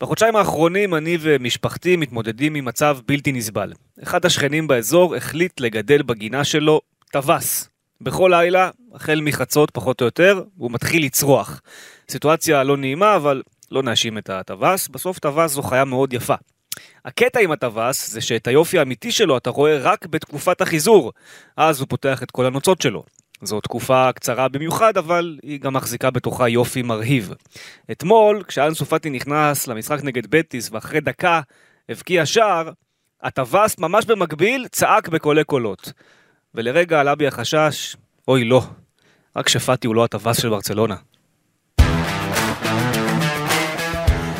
בחודשיים האחרונים אני ומשפחתי מתמודדים עם מצב בלתי נסבל. אחד השכנים באזור החליט לגדל בגינה שלו טווס. בכל לילה, החל מחצות פחות או יותר, הוא מתחיל לצרוח. סיטואציה לא נעימה, אבל לא נאשים את הטווס, בסוף טווס זו חיה מאוד יפה. הקטע עם הטווס זה שאת היופי האמיתי שלו אתה רואה רק בתקופת החיזור, אז הוא פותח את כל הנוצות שלו. זו תקופה קצרה במיוחד, אבל היא גם מחזיקה בתוכה יופי מרהיב. אתמול, כשאנסו פאטי נכנס למשחק נגד בטיס ואחרי דקה הבקיע שער, הטווס ממש במקביל צעק בקולי קולות. ולרגע עלה בי החשש, אוי לא, רק שפאטי הוא לא הטווס של ברצלונה.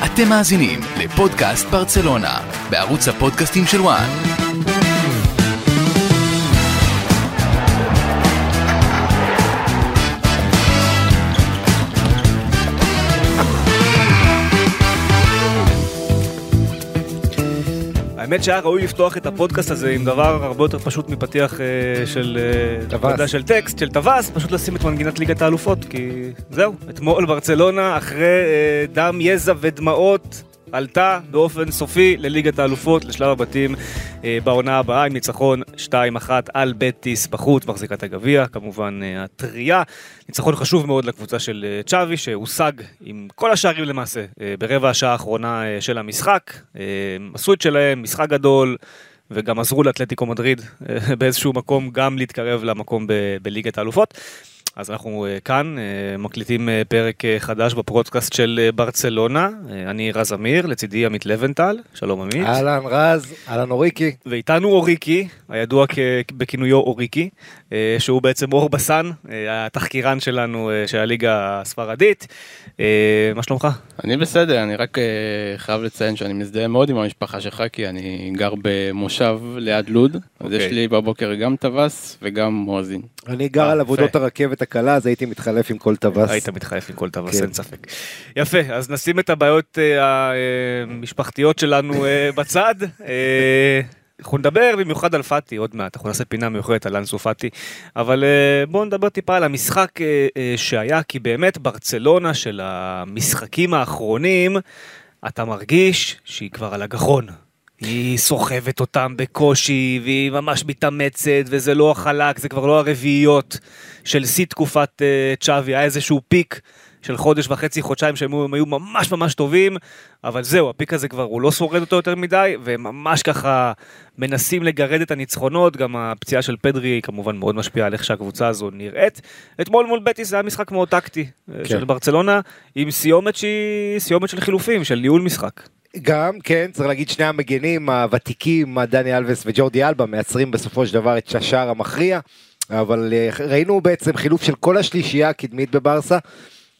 אתם מאזינים לפודקאסט ברצלונה, בערוץ הפודקאסטים של וואן. האמת שהיה ראוי לפתוח את הפודקאסט הזה עם דבר הרבה יותר פשוט מפתיח אה, של, אה, טווס. של טקסט, של טווס, פשוט לשים את מנגינת ליגת האלופות, כי זהו, אתמול ברצלונה, אחרי אה, דם, יזע ודמעות, עלתה באופן סופי לליגת האלופות, לשלב הבתים אה, בעונה הבאה, עם ניצחון 2-1 על בטיס בחוץ, מחזיקת הגביע, כמובן אה, הטריה. ניצחון חשוב מאוד לקבוצה של אה, צ'אבי, שהושג עם כל השערים למעשה ברבע השעה האחרונה של המשחק. עשו את שלהם, משחק גדול. וגם עזרו לאתלטיקו מדריד באיזשהו מקום גם להתקרב למקום ב- בליגת האלופות. אז אנחנו אה, כאן אה, מקליטים אה, פרק חדש בפרודקאסט של ברצלונה. אני רז אמיר, לצידי עמית לבנטל, שלום עמית. אהלן רז, אהלן אוריקי. ואיתנו אוריקי, הידוע בכינויו אוריקי, שהוא בעצם אור בסן, התחקירן שלנו של הליגה הספרדית. מה שלומך? אני בסדר, אני רק אה, חייב לציין שאני מזדהה מאוד עם המשפחה שלך, כי אני גר במושב ליד לוד, אז אוקיי. יש לי בבוקר גם טווס וגם מואזין. אני גר אה, על יפת. עבודות הרכבת הקלה, אז הייתי מתחלף עם כל טווס. היית מתחלף עם כל טווס, כן. אין ספק. יפה, אז נשים את הבעיות אה, המשפחתיות שלנו אה, בצד. אנחנו נדבר במיוחד על פאטי עוד מעט, אנחנו נעשה פינה מיוחדת על אנסו פאטי, אבל אה, בואו נדבר טיפה על המשחק אה, אה, שהיה, כי באמת ברצלונה של המשחקים האחרונים, אתה מרגיש שהיא כבר על הגחון. היא סוחבת אותם בקושי, והיא ממש מתאמצת, וזה לא החלק, זה כבר לא הרביעיות של שיא תקופת צ'אבי, היה איזשהו פיק של חודש וחצי, חודשיים שהם היו- ממש ממש טובים, אבל זהו, הפיק הזה כבר, הוא לא שורד אותו יותר מדי, והם ממש ככה מנסים לגרד את הניצחונות, גם הפציעה של פדרי כמובן מאוד משפיעה על איך שהקבוצה הזו נראית. אתמול מול בטיס זה היה משחק מאוד טקטי אה, של ברצלונה, עם סיומת שהיא סיומת של חילופים, של ניהול משחק. גם, כן, צריך להגיד שני המגנים הוותיקים, דני אלווס וג'ורדי אלבה, מייצרים בסופו של דבר את השער המכריע, אבל אה, ראינו בעצם חילוף של כל השלישייה הקדמית בברסה.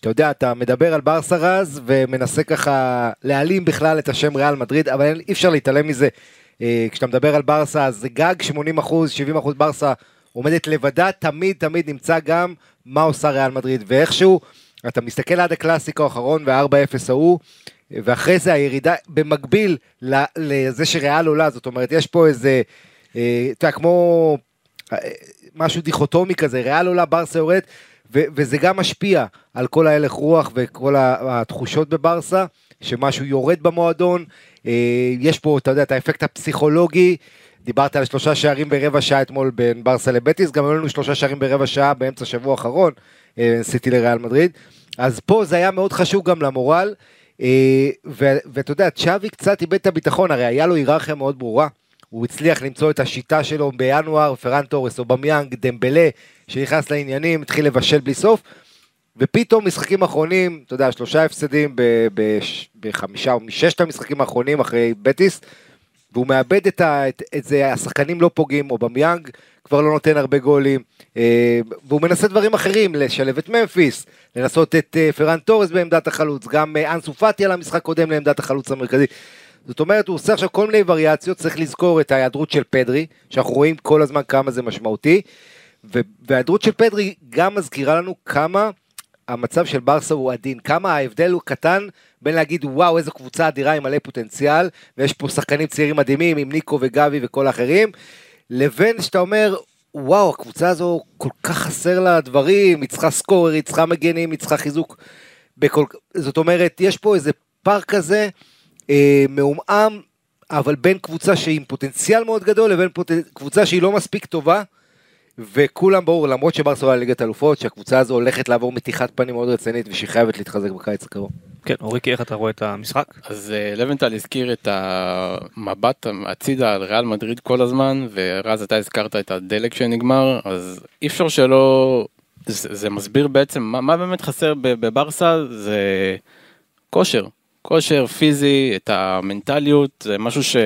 אתה יודע, אתה מדבר על ברסה רז ומנסה ככה להעלים בכלל את השם ריאל מדריד, אבל אי אפשר להתעלם מזה. אה, כשאתה מדבר על ברסה, אז גג 80 אחוז, 70 אחוז ברסה עומדת לבדה, תמיד תמיד נמצא גם מה עושה ריאל מדריד, ואיכשהו, אתה מסתכל עד הקלאסיקו האחרון וה-4-0 ההוא, ואחרי זה הירידה במקביל לזה שריאל עולה, זאת אומרת, יש פה איזה, אה, אתה יודע, כמו אה, משהו דיכוטומי כזה, ריאל עולה, ברסה יורדת, וזה גם משפיע על כל ההלך רוח וכל התחושות בברסה, שמשהו יורד במועדון, אה, יש פה, אתה יודע, את האפקט הפסיכולוגי, דיברת על שלושה שערים ברבע שעה אתמול בין ברסה לבטיס, גם היו לנו שלושה שערים ברבע שעה באמצע השבוע האחרון, אה, סיטי לריאל מדריד, אז פה זה היה מאוד חשוב גם למורל, אה, ואתה יודע, צ'אבי קצת איבד את הביטחון, הרי היה לו היררכיה מאוד ברורה. הוא הצליח למצוא את השיטה שלו בינואר, פרן תורס, אובמיאנג, דמבלה, שנכנס לעניינים, התחיל לבשל בלי סוף, ופתאום משחקים אחרונים, אתה יודע, שלושה הפסדים בחמישה או מששת המשחקים האחרונים אחרי בטיס, והוא מאבד את, ה, את, את זה, השחקנים לא פוגעים, אובמיאנג כבר לא נותן הרבה גולים, אה, והוא מנסה דברים אחרים, לשלב את ממפיס, לנסות את אה, פרן בעמדת החלוץ, גם אה, אנסו פאטי על המשחק קודם לעמדת החלוץ המרכזי. זאת אומרת, הוא עושה עכשיו כל מיני וריאציות, צריך לזכור את ההיעדרות של פדרי, שאנחנו רואים כל הזמן כמה זה משמעותי, וההיעדרות של פדרי גם מזכירה לנו כמה המצב של ברסה הוא עדין, כמה ההבדל הוא קטן בין להגיד וואו איזו קבוצה אדירה עם מלא פוטנציאל, ויש פה שחקנים צעירים מדהימים עם ניקו וגבי וכל האחרים, לבין שאתה אומר וואו הקבוצה הזו כל כך חסר לה דברים, היא צריכה סקורר, היא צריכה מגנים, היא צריכה חיזוק, בכל... זאת אומרת יש פה איזה פער כזה אה, מעומעם, אבל בין קבוצה שהיא עם פוטנציאל מאוד גדול לבין פוט... קבוצה שהיא לא מספיק טובה. וכולם ברור, למרות שברסלונה ליגת אלופות, שהקבוצה הזו הולכת לעבור מתיחת פנים מאוד רצינית ושהיא חייבת להתחזק בקיץ הקרוב. כן, אוריקי, איך אתה רואה את המשחק? אז אה, לבנטל הזכיר את המבט הצידה על ריאל מדריד כל הזמן, ורז אתה הזכרת את הדלק שנגמר, אז אי אפשר שלא... זה, זה מסביר בעצם מה, מה באמת חסר בברסה, זה כושר. כושר פיזי, את המנטליות, זה משהו ש...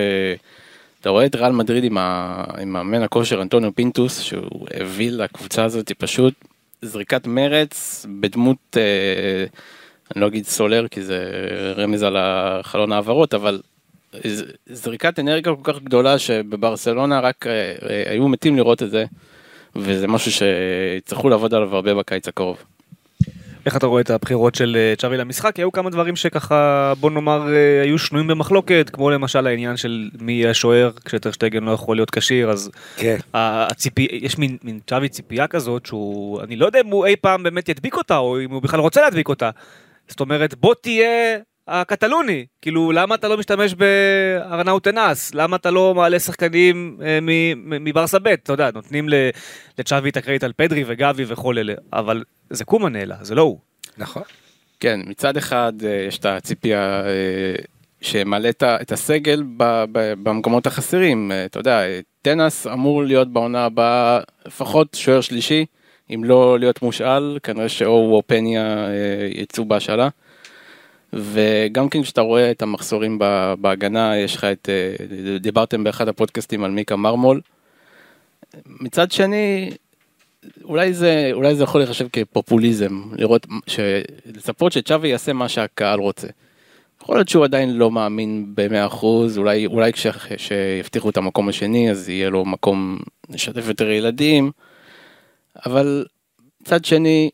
אתה רואה את ריאל מדריד עם, המאמן הכושר אנטוניו פינטוס, שהוא הביא לקבוצה הזאת פשוט זריקת מרץ בדמות, אה, אני לא אגיד סולר כי זה רמז על החלון העברות, אבל זריקת אנרגיה כל כך גדולה שבברסלונה רק אה, אה, היו מתים לראות את זה, וזה משהו שיצטרכו לעבוד עליו הרבה בקיץ הקרוב. איך אתה רואה את הבחירות של אה, צ'אבי למשחק? היו כמה דברים שככה, בוא נאמר, אה, היו שנויים במחלוקת, כמו למשל העניין של מי יהיה השוער כשטרשטגן לא יכול להיות כשיר, אז כן. הציפי, יש מין, מין צ'אבי ציפייה כזאת, שהוא, אני לא יודע אם הוא אי פעם באמת ידביק אותה, או אם הוא בכלל רוצה להדביק אותה. זאת אומרת, בוא תהיה הקטלוני, כאילו למה אתה לא משתמש בארנאוט אנס? למה אתה לא מעלה שחקנים אה, מברסה ב', אתה יודע, נותנים לצ'אבי את הקרדיט על פדרי וגבי וכל אלה, אבל זה קומן אלא, זה לא הוא. נכון. כן, מצד אחד אה, יש את הציפייה אה, שמעלה את הסגל במקומות החסרים, אתה יודע, טנס אמור להיות בעונה הבאה לפחות שוער שלישי, אם לא להיות מושאל, כנראה שאו או פניה יצאו בהשאלה. וגם כן כשאתה רואה את המחסורים בהגנה, יש לך את, אה, דיברתם באחד הפודקאסטים על מיקה מרמול. מצד שני, אולי זה, אולי זה יכול להיחשב כפופוליזם, לראות, לצפות שצ'אבי יעשה מה שהקהל רוצה. יכול להיות שהוא עדיין לא מאמין ב-100%, אולי, אולי כשיבטיחו את המקום השני אז יהיה לו מקום לשתף יותר ילדים, אבל מצד שני,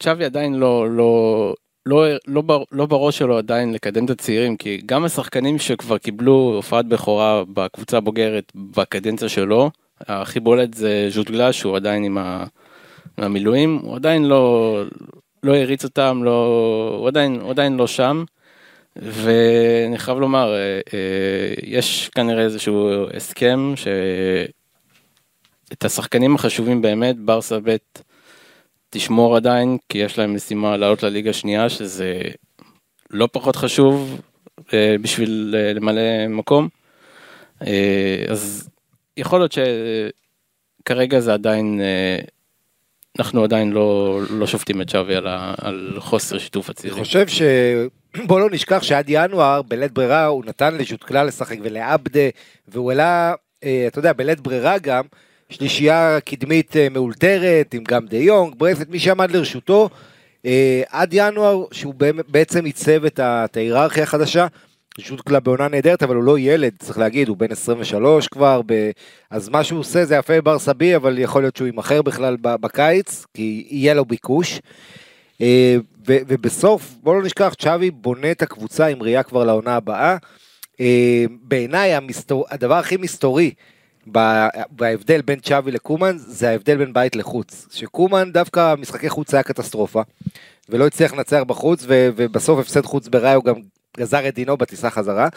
צ'אבי עדיין לא, לא, לא, לא, לא, לא בראש שלו עדיין לקדם את הצעירים, כי גם השחקנים שכבר קיבלו הופעת בכורה בקבוצה הבוגרת בקדנציה שלו, הכי בולט זה ז'וטגלה שהוא עדיין עם המילואים, הוא עדיין לא, לא הריץ אותם, לא, הוא, עדיין, הוא עדיין לא שם. ואני חייב לומר, אה, אה, יש כנראה איזשהו הסכם שאת השחקנים החשובים באמת, ברסה ב' תשמור עדיין, כי יש להם משימה לעלות לליגה השנייה, שזה לא פחות חשוב אה, בשביל אה, למלא מקום. אה, אז יכול להיות שכרגע זה עדיין, אנחנו עדיין לא, לא שופטים את שווי על, על חוסר שיתוף הצעירים. אני חושב ש... בוא לא נשכח שעד ינואר, בלית ברירה, הוא נתן לז'וטקלה לשחק ולעבדה, והוא העלה, אתה יודע, בלית ברירה גם, שלישייה קדמית אה, מאולתרת, עם גם דה יונג, ברסט, מי שעמד לרשותו, אה, עד ינואר, שהוא בעצם עיצב את ההיררכיה החדשה. פשוט קלאב בעונה נהדרת, אבל הוא לא ילד, צריך להגיד, הוא בן 23 כבר, ב... אז מה שהוא עושה זה יפה ברסה B, אבל יכול להיות שהוא יימכר בכלל בקיץ, כי יהיה לו ביקוש. אה, ו... ובסוף, בואו לא נשכח, צ'אבי בונה את הקבוצה עם ראייה כבר לעונה הבאה. בעיניי המסתור... הדבר הכי מסתורי בהבדל בין צ'אבי לקומן זה ההבדל בין בית לחוץ. שקומן דווקא משחקי חוץ היה קטסטרופה ולא הצליח לנצח בחוץ ו- ובסוף הפסד חוץ בראי הוא גם גזר את דינו בטיסה חזרה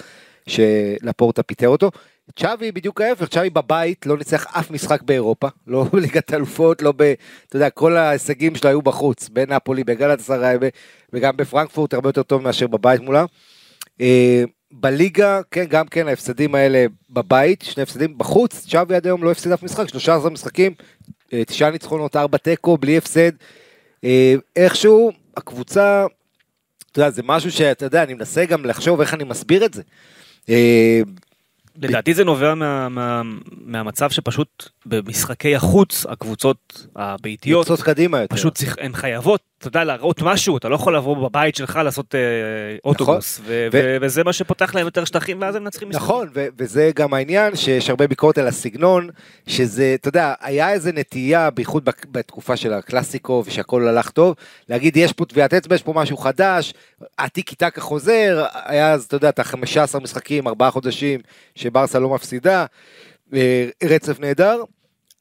שלפורטה פיטר אותו. צ'אבי בדיוק ההפך, צ'אבי בבית לא ניצח אף משחק באירופה, לא בליגת אלופות, לא ב... אתה יודע, כל ההישגים שלו היו בחוץ, בנפולי, בגלת עשרה וגם בפרנקפורט הרבה יותר טוב מאשר בבית מולה. בליגה, כן, גם כן ההפסדים האלה בבית, שני הפסדים בחוץ, צ'אבי עד היום לא הפסיד אף משחק, 13 משחקים, אה, תשעה ניצחונות, ארבע תיקו, בלי הפסד. אה, איכשהו, הקבוצה, אתה יודע, זה משהו שאתה יודע, אני מנסה גם לחשוב איך אני מסביר את זה. אה, לדעתי זה נובע מה, מה, מהמצב שפשוט במשחקי החוץ הקבוצות הביתיות קבוצות קדימה יותר. פשוט צריך, הן חייבות, אתה יודע, להראות משהו, אתה לא יכול לבוא בבית שלך לעשות אה, אוטובוס, נכון. ו- ו- וזה מה שפותח להם יותר שטחים ואז הם מנצחים משחקים. נכון, ו- וזה גם העניין שיש הרבה ביקורת על הסגנון, שזה, אתה יודע, היה איזה נטייה, בייחוד בתקופה של הקלאסיקו ושהכול הלך טוב, להגיד יש פה טביעת אצבע, יש פה משהו חדש, הטיקי טקה חוזר, היה אז, אתה יודע, את ה-15 משחקים, ארבעה חודשים, שברסה לא מפסידה, אה, רצף נהדר.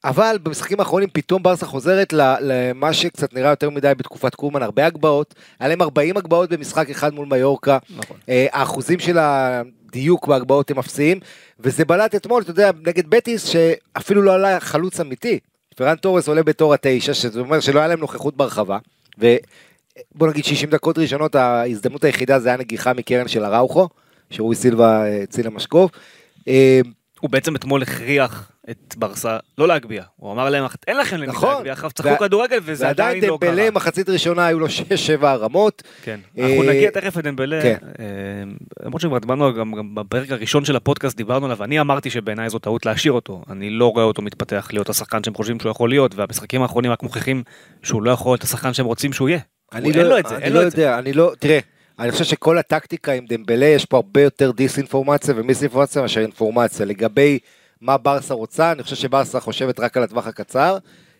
אבל במשחקים האחרונים פתאום ברסה חוזרת למה שקצת נראה יותר מדי בתקופת קומן, הרבה הגבהות, היה להם 40 הגבהות במשחק אחד מול מיורקה, נכון. אה, האחוזים של הדיוק בהגבהות הם אפסיים, וזה בלט אתמול, אתה יודע, נגד בטיס, שאפילו לא עלה חלוץ אמיתי. פרן תורס עולה בתור התשע, שזה אומר שלא היה להם נוכחות ברחבה, ובוא נגיד 60 דקות ראשונות, ההזדמנות היחידה זה היה נגיחה מקרן של אראוכו, שרועי סילבה אה, הציל למשקוף. הוא בעצם אתמול הכריח את ברסה לא להגביה. הוא אמר להם, אין לכם למי נכון. להגביה, עכשיו צחקו כדורגל וזה ועדיין עדיין לא קרה. דמבלה מחצית ראשונה היו לו 6-7 הרמות. כן, אה, אנחנו נגיע תכף לדמבלה, כן. אה, למרות שכבר דיברנו גם גם בפרק הראשון של הפודקאסט דיברנו עליו, אני אמרתי שבעיניי זו טעות להשאיר אותו, אני לא רואה אותו מתפתח להיות השחקן שהם חושבים שהוא יכול להיות, והמשחקים האחרונים רק מוכיחים שהוא לא יכול להיות השחקן שהם רוצים שהוא יהיה. אני לא, אין לו את זה, אין לא לו את זה. יודע, אני לא, תראה, אני חושב שכל הטקטיקה עם דמבלה יש פה הרבה יותר דיסאינפורמציה ומיסאינפורמציה מאשר אינפורמציה. לגבי מה ברסה רוצה, אני חושב שברסה חושבת רק על הטווח הקצר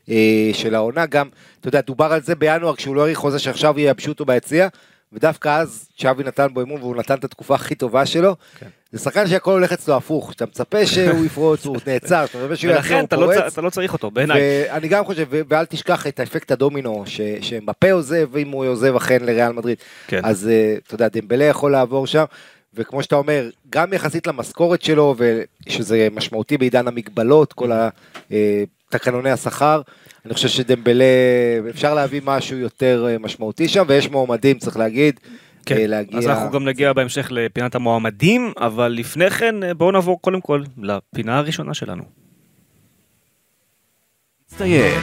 אה, של העונה, גם, אתה יודע, דובר על זה בינואר כשהוא לא האריך חוזה שעכשיו ייבשו אותו ביציע, ודווקא אז צ'אבי נתן בו אמון והוא נתן את התקופה הכי טובה שלו. כן. זה שחקן שהכל הולך אצלו הפוך, שאתה מצפה שהוא יפרוץ, הוא נעצר, שאתה מצפה שהוא יעצור, ולכן הוא אתה לא פורץ. צ- אתה לא צריך אותו, בעיניי. ואני גם חושב, ואל תשכח את האפקט הדומינו, ש- שמפה עוזב, ואם הוא עוזב אכן לריאל מדריד. כן. אז אה, אתה יודע, דמבלה יכול לעבור שם, וכמו שאתה אומר, גם יחסית למשכורת שלו, ושזה משמעותי בעידן המגבלות, כל ה- אה, תקנוני השכר, אני חושב שדמבלה, אפשר להביא משהו יותר אה, משמעותי שם, ויש מועמדים, צריך להגיד, כן, להגיע... אז אנחנו גם נגיע בהמשך לפינת המועמדים, אבל לפני כן אה, בואו נעבור קודם כל לפינה הראשונה שלנו. מצטיין,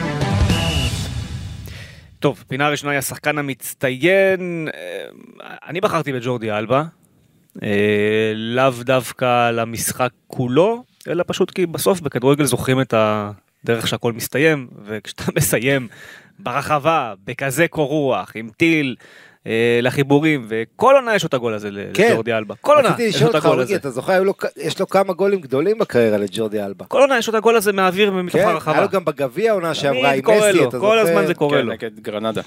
טוב, פינה הראשונה היא השחקן המצטיין, אה, אני בחרתי בג'ורדי אלבה, אה, לאו דווקא למשחק כולו, אלא פשוט כי בסוף בכדורגל זוכרים את הדרך שהכל מסתיים, וכשאתה מסיים ברחבה, בכזה קור רוח, עם טיל. אה, לחיבורים וכל עונה יש לו את הגול הזה כן. לג'ורדי אלבה, כל עונה יש לו את הגול הזה, אתה זוכר, לו יש לו כמה גולים גדולים בקריירה לג'ורדי אלבה. כל עונה יש לו את הגול הזה מהאוויר ומתוך כן, היה הרחבה, לו גם בגביע העונה שעברה עם מסי, אתה כל זוכר? הזמן זה קורה כן, לו. נגד גרנדה.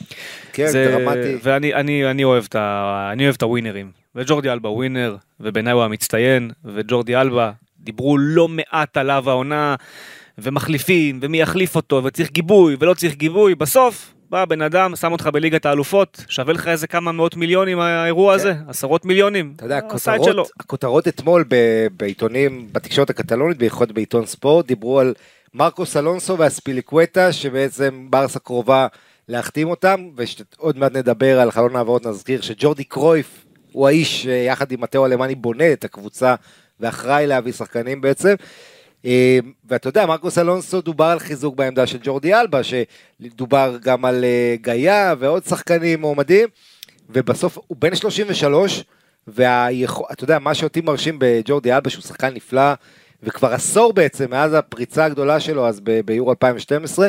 כן, זה- דרמטי. ואני אני, אני אוהב את ה... אני אוהב את הווינרים. וג'ורדי אלבה ווינר, ובעיניי הוא המצטיין, וג'ורדי אלבה, דיברו לא מעט עליו העונה, ומחליפים, ומי יחליף אותו, וצריך גיבוי, ולא צריך גיבוי, בסוף בא בן אדם, שם אותך בליגת האלופות, שווה לך איזה כמה מאות מיליונים האירוע הזה, עשרות מיליונים. כן. אתה יודע, שלו. הכותרות, הכותרות אתמול ב- בעיתונים, בתקשורת הקטלונית, בייחוד בעיתון ספורט, דיברו על מרקוס אלונסו והספיליקווטה, שבעצם ברסה קרובה להחתים אותם, ועוד מעט נדבר על חלון העברות, נזכיר שג'ורדי קרויף הוא האיש, אה, יחד עם מתאו אלמני, בונה את הקבוצה ואחראי להביא שחקנים בעצם. אה, ואתה יודע, מרקוס אלונסו דובר על חיזוק בעמדה של ג'ורדי אלבה, שדובר גם על אה, גאיה ועוד שחקנים מועמדים, ובסוף הוא בן 33, ואתה יודע, מה שאותי מרשים בג'ורדי אלבה, שהוא שחקן נפלא, וכבר עשור בעצם, מאז הפריצה הגדולה שלו, אז ביורו 2012,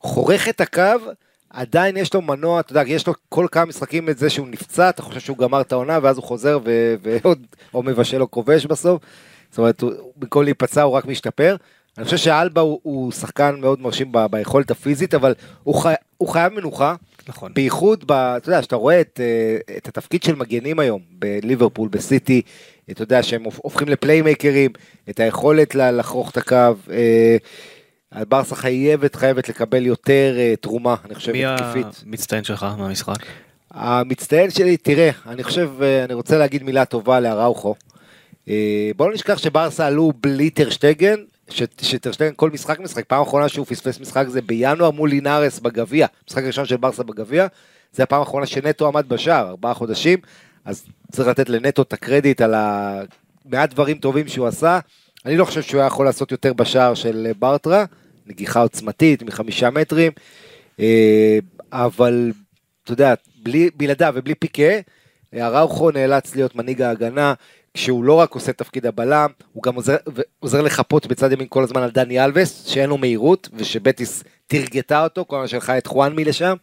חורך את הקו, עדיין יש לו מנוע, אתה יודע, יש לו כל כמה משחקים את זה שהוא נפצע, אתה חושב שהוא גמר את העונה, ואז הוא חוזר ועוד, או מבשל או כובש בסוף. זאת אומרת, הוא- במקום להיפצע הוא רק משתפר. אני חושב שאלבה הוא, הוא שחקן מאוד מרשים ב- ביכולת הפיזית, אבל הוא, חי, הוא חייב מנוחה, נכון. בייחוד, ב, אתה יודע, שאתה רואה את, אה, את התפקיד של מגנים היום בליברפול, בסיטי, אתה יודע שהם הופ- הופכים לפליימייקרים, את היכולת לחרוך את הקו. אה, ברסה חייבת, חייבת לקבל יותר אה, תרומה, אני חושב, מי התקפית. המצטיין שלך מהמשחק? המצטיין שלי, תראה, אני חושב, אני רוצה להגיד מילה טובה לאראוכו. אה, בוא לא נשכח שברסה עלו בלי טרשטגן, שטרשטגן כל משחק משחק, פעם אחרונה שהוא פספס משחק זה בינואר מול לינארס בגביע, משחק ראשון של ברסה בגביע, זה הפעם האחרונה שנטו עמד בשער, ארבעה חודשים, אז צריך לתת לנטו את הקרדיט על המעט דברים טובים שהוא עשה, אני לא חושב שהוא היה יכול לעשות יותר בשער של אה, ברטרה, נגיחה עוצמתית מחמישה מטרים, אה, אבל אתה יודע, בלעדיו ובלי פיקה, אראוכו נאלץ להיות מנהיג ההגנה, כשהוא לא רק עושה תפקיד הבלם, הוא גם עוזר, עוזר לחפות בצד ימין כל הזמן על דני אלווס, שאין לו מהירות, ושבטיס תרגתה אותו, כל הזמן שלחה את חואנמי לשם.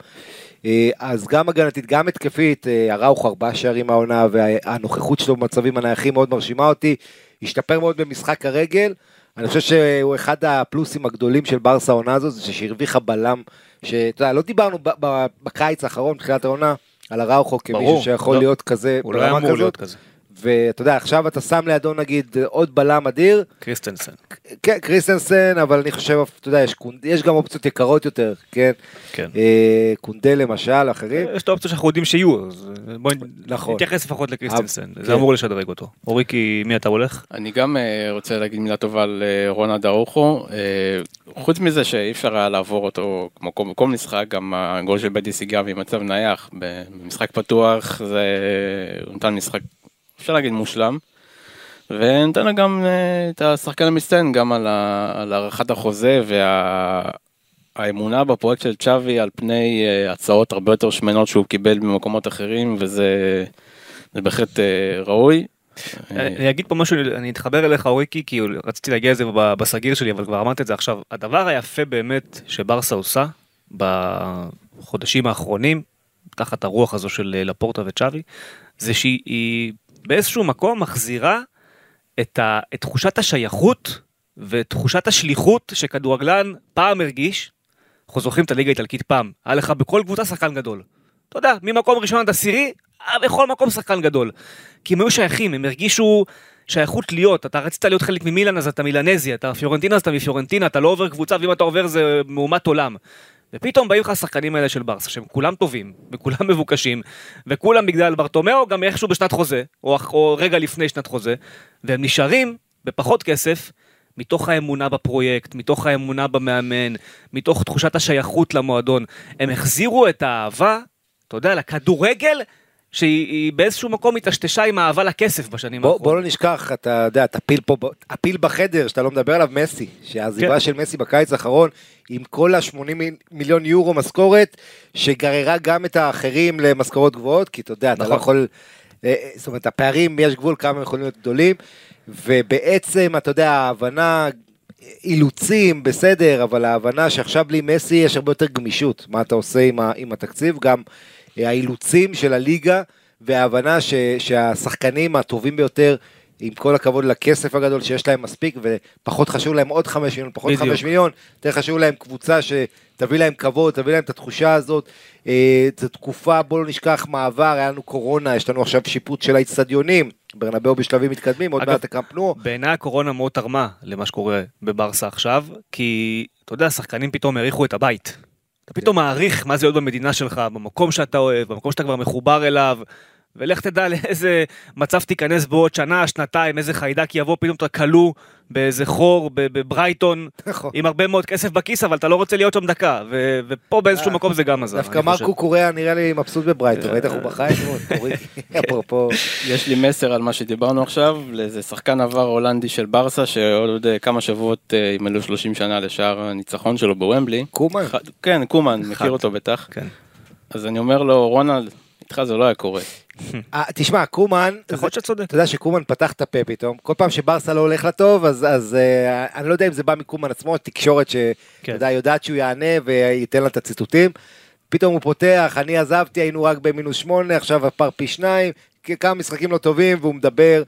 אה, אז גם הגנתית, גם התקפית, אה, אראוכו ארבעה שערים העונה, והנוכחות שלו במצבים הנייחים מאוד מרשימה אותי, השתפר מאוד במשחק הרגל. אני חושב שהוא אחד הפלוסים הגדולים של ברסה העונה הזו, זה שהרוויחה בלם, שאתה יודע, לא דיברנו בקיץ האחרון, בתחילת העונה, על אראוחו ברור, כמישהו שיכול לא. להיות כזה, הוא לא היה אמור כזאת. להיות כזה. ואתה יודע, עכשיו אתה שם לידו נגיד עוד בלם אדיר, קריסטנסן. כן, קריסטנסן, אבל אני חושב, אתה יודע, יש. יש גם אופציות יקרות יותר, כן? כן. אה, קונדה למשל, אחרים. יש את האופציות שאנחנו יודעים שיהיו, אז בואי נכון. נתייחס לפחות לקריסטנסן, כן. זה אמור לשדרג אותו. אוריקי, מי אתה הולך? אני גם אה, רוצה להגיד מילה טובה על אה, רונלד ארוחו, אה, חוץ מזה שאי אפשר היה לעבור אותו כמו כל- כל משחק, גם הגול של בדיס הגיע ממצב נייח, במשחק פתוח זה, הוא נתן משחק, אפשר להגיד מושלם, ונתן לו גם אה, את השחקן המצטיין גם על ה- על הארכת החוזה והאמונה בפרויקט של צ'אבי על פני אה, הצעות הרבה יותר שמנות שהוא קיבל במקומות אחרים, וזה זה בהחלט אה, ראוי. אני אגיד פה משהו, אני אתחבר אליך אוריקי, כי רציתי להגיע לזה בסגיר שלי, אבל כבר אמרתי את זה עכשיו. הדבר היפה באמת שברסה עושה בחודשים האחרונים, תחת הרוח הזו של לפורטה וצ'אבי, זה שהיא היא באיזשהו מקום מחזירה את, ה, את תחושת השייכות ותחושת השליחות שכדורגלן פעם הרגיש. אנחנו זוכרים את הליגה האיטלקית פעם, היה לך בכל קבוצה שחקן גדול. אתה יודע, ממקום ראשון עד עשירי, היה בכל מקום שחקן גדול. כי הם היו שייכים, הם הרגישו שייכות להיות, אתה רצית להיות חלק ממילן אז אתה מילנזי, אתה פיורנטינה אז אתה מפיורנטינה, אתה לא עובר קבוצה ואם אתה עובר זה מהומת עולם. ופתאום באים לך השחקנים האלה של ברסה, שהם כולם טובים, וכולם מבוקשים, וכולם בגלל ברטומיאו גם איכשהו בשנת חוזה, או, או רגע לפני שנת חוזה, והם נשארים בפחות כסף, מתוך האמונה בפרויקט, מתוך האמונה במאמן, מתוך תחושת השייכות למועדון. הם החזירו את האהבה, אתה יודע, לכדורגל, שהיא היא באיזשהו מקום התשתשה עם האהבה לכסף בשנים האחרונות. בוא לא נשכח, אתה יודע, את הפיל פה, הפיל בחדר שאתה לא מדבר עליו, מסי, שהעזיבה כן. של מסי בקיץ האחרון, עם כל ה-80 מיליון יורו משכורת, שגררה גם את האחרים למשכורות גבוהות, כי אתה יודע, אתה נכון. לא יכול, אה, אה, זאת אומרת, הפערים, יש גבול כמה יכולים להיות גדולים, ובעצם, אתה יודע, ההבנה, אילוצים, בסדר, אבל ההבנה שעכשיו בלי מסי יש הרבה יותר גמישות, מה אתה עושה עם, ה, עם התקציב, גם האילוצים של הליגה, וההבנה ש, שהשחקנים הטובים ביותר, עם כל הכבוד לכסף הגדול שיש להם מספיק, ופחות חשוב להם עוד חמש מיליון, פחות בדיוק. חמש מיליון, יותר חשוב להם קבוצה שתביא להם כבוד, תביא להם את התחושה הזאת. אה, זו תקופה, בואו לא נשכח מעבר, היה לנו קורונה, יש לנו עכשיו שיפוט של האיצטדיונים, ברנבאו בשלבים מתקדמים, עוד מעט הקאמפ נו. בעיניי הקורונה מאוד תרמה למה שקורה בברסה עכשיו, כי אתה יודע, שחקנים פתאום העריכו את הבית. אתה פתאום מעריך מה זה להיות במדינה שלך, במקום שאתה אוהב, במקום שאתה כבר מחובר אליו, ולך תדע לאיזה מצב תיכנס בעוד שנה, שנתיים, איזה חיידק יבוא, פתאום אתה כלוא באיזה חור בברייטון, נכון. עם הרבה מאוד כסף בכיס, אבל אתה לא רוצה להיות שם דקה, ו- ופה באיזשהו אה, מקום זה גם עזר. דווקא. מרקו קוריאה נראה לי מבסוט בברייטון, ראית איך הוא אתמול? אורי, אפרופו, יש לי מסר על מה שדיברנו עכשיו, לאיזה שחקן עבר הולנדי של ברסה, שעוד אה, כמה שבועות אה, ימלאו 30 שנה לשער הניצחון שלו בוומבלי. קומן? כן, קומן, מכיר אותו בטח. כן. אז אני אומר לו, רונלד, איתך זה לא היה קורה. אה, תשמע, קומן, יכול להיות שצודק. אתה יודע שקומן פתח את הפה פתאום, כל פעם שברסה לא הולך לה טוב, אז, אז אה, אני לא יודע אם זה בא מקומן עצמו, תקשורת שאתה כן. שהוא יענה וייתן לה את הציטוטים. פתאום הוא פותח, אני עזבתי, היינו רק במינוס שמונה, עכשיו הפער פי שניים, כמה משחקים לא טובים, והוא מדבר,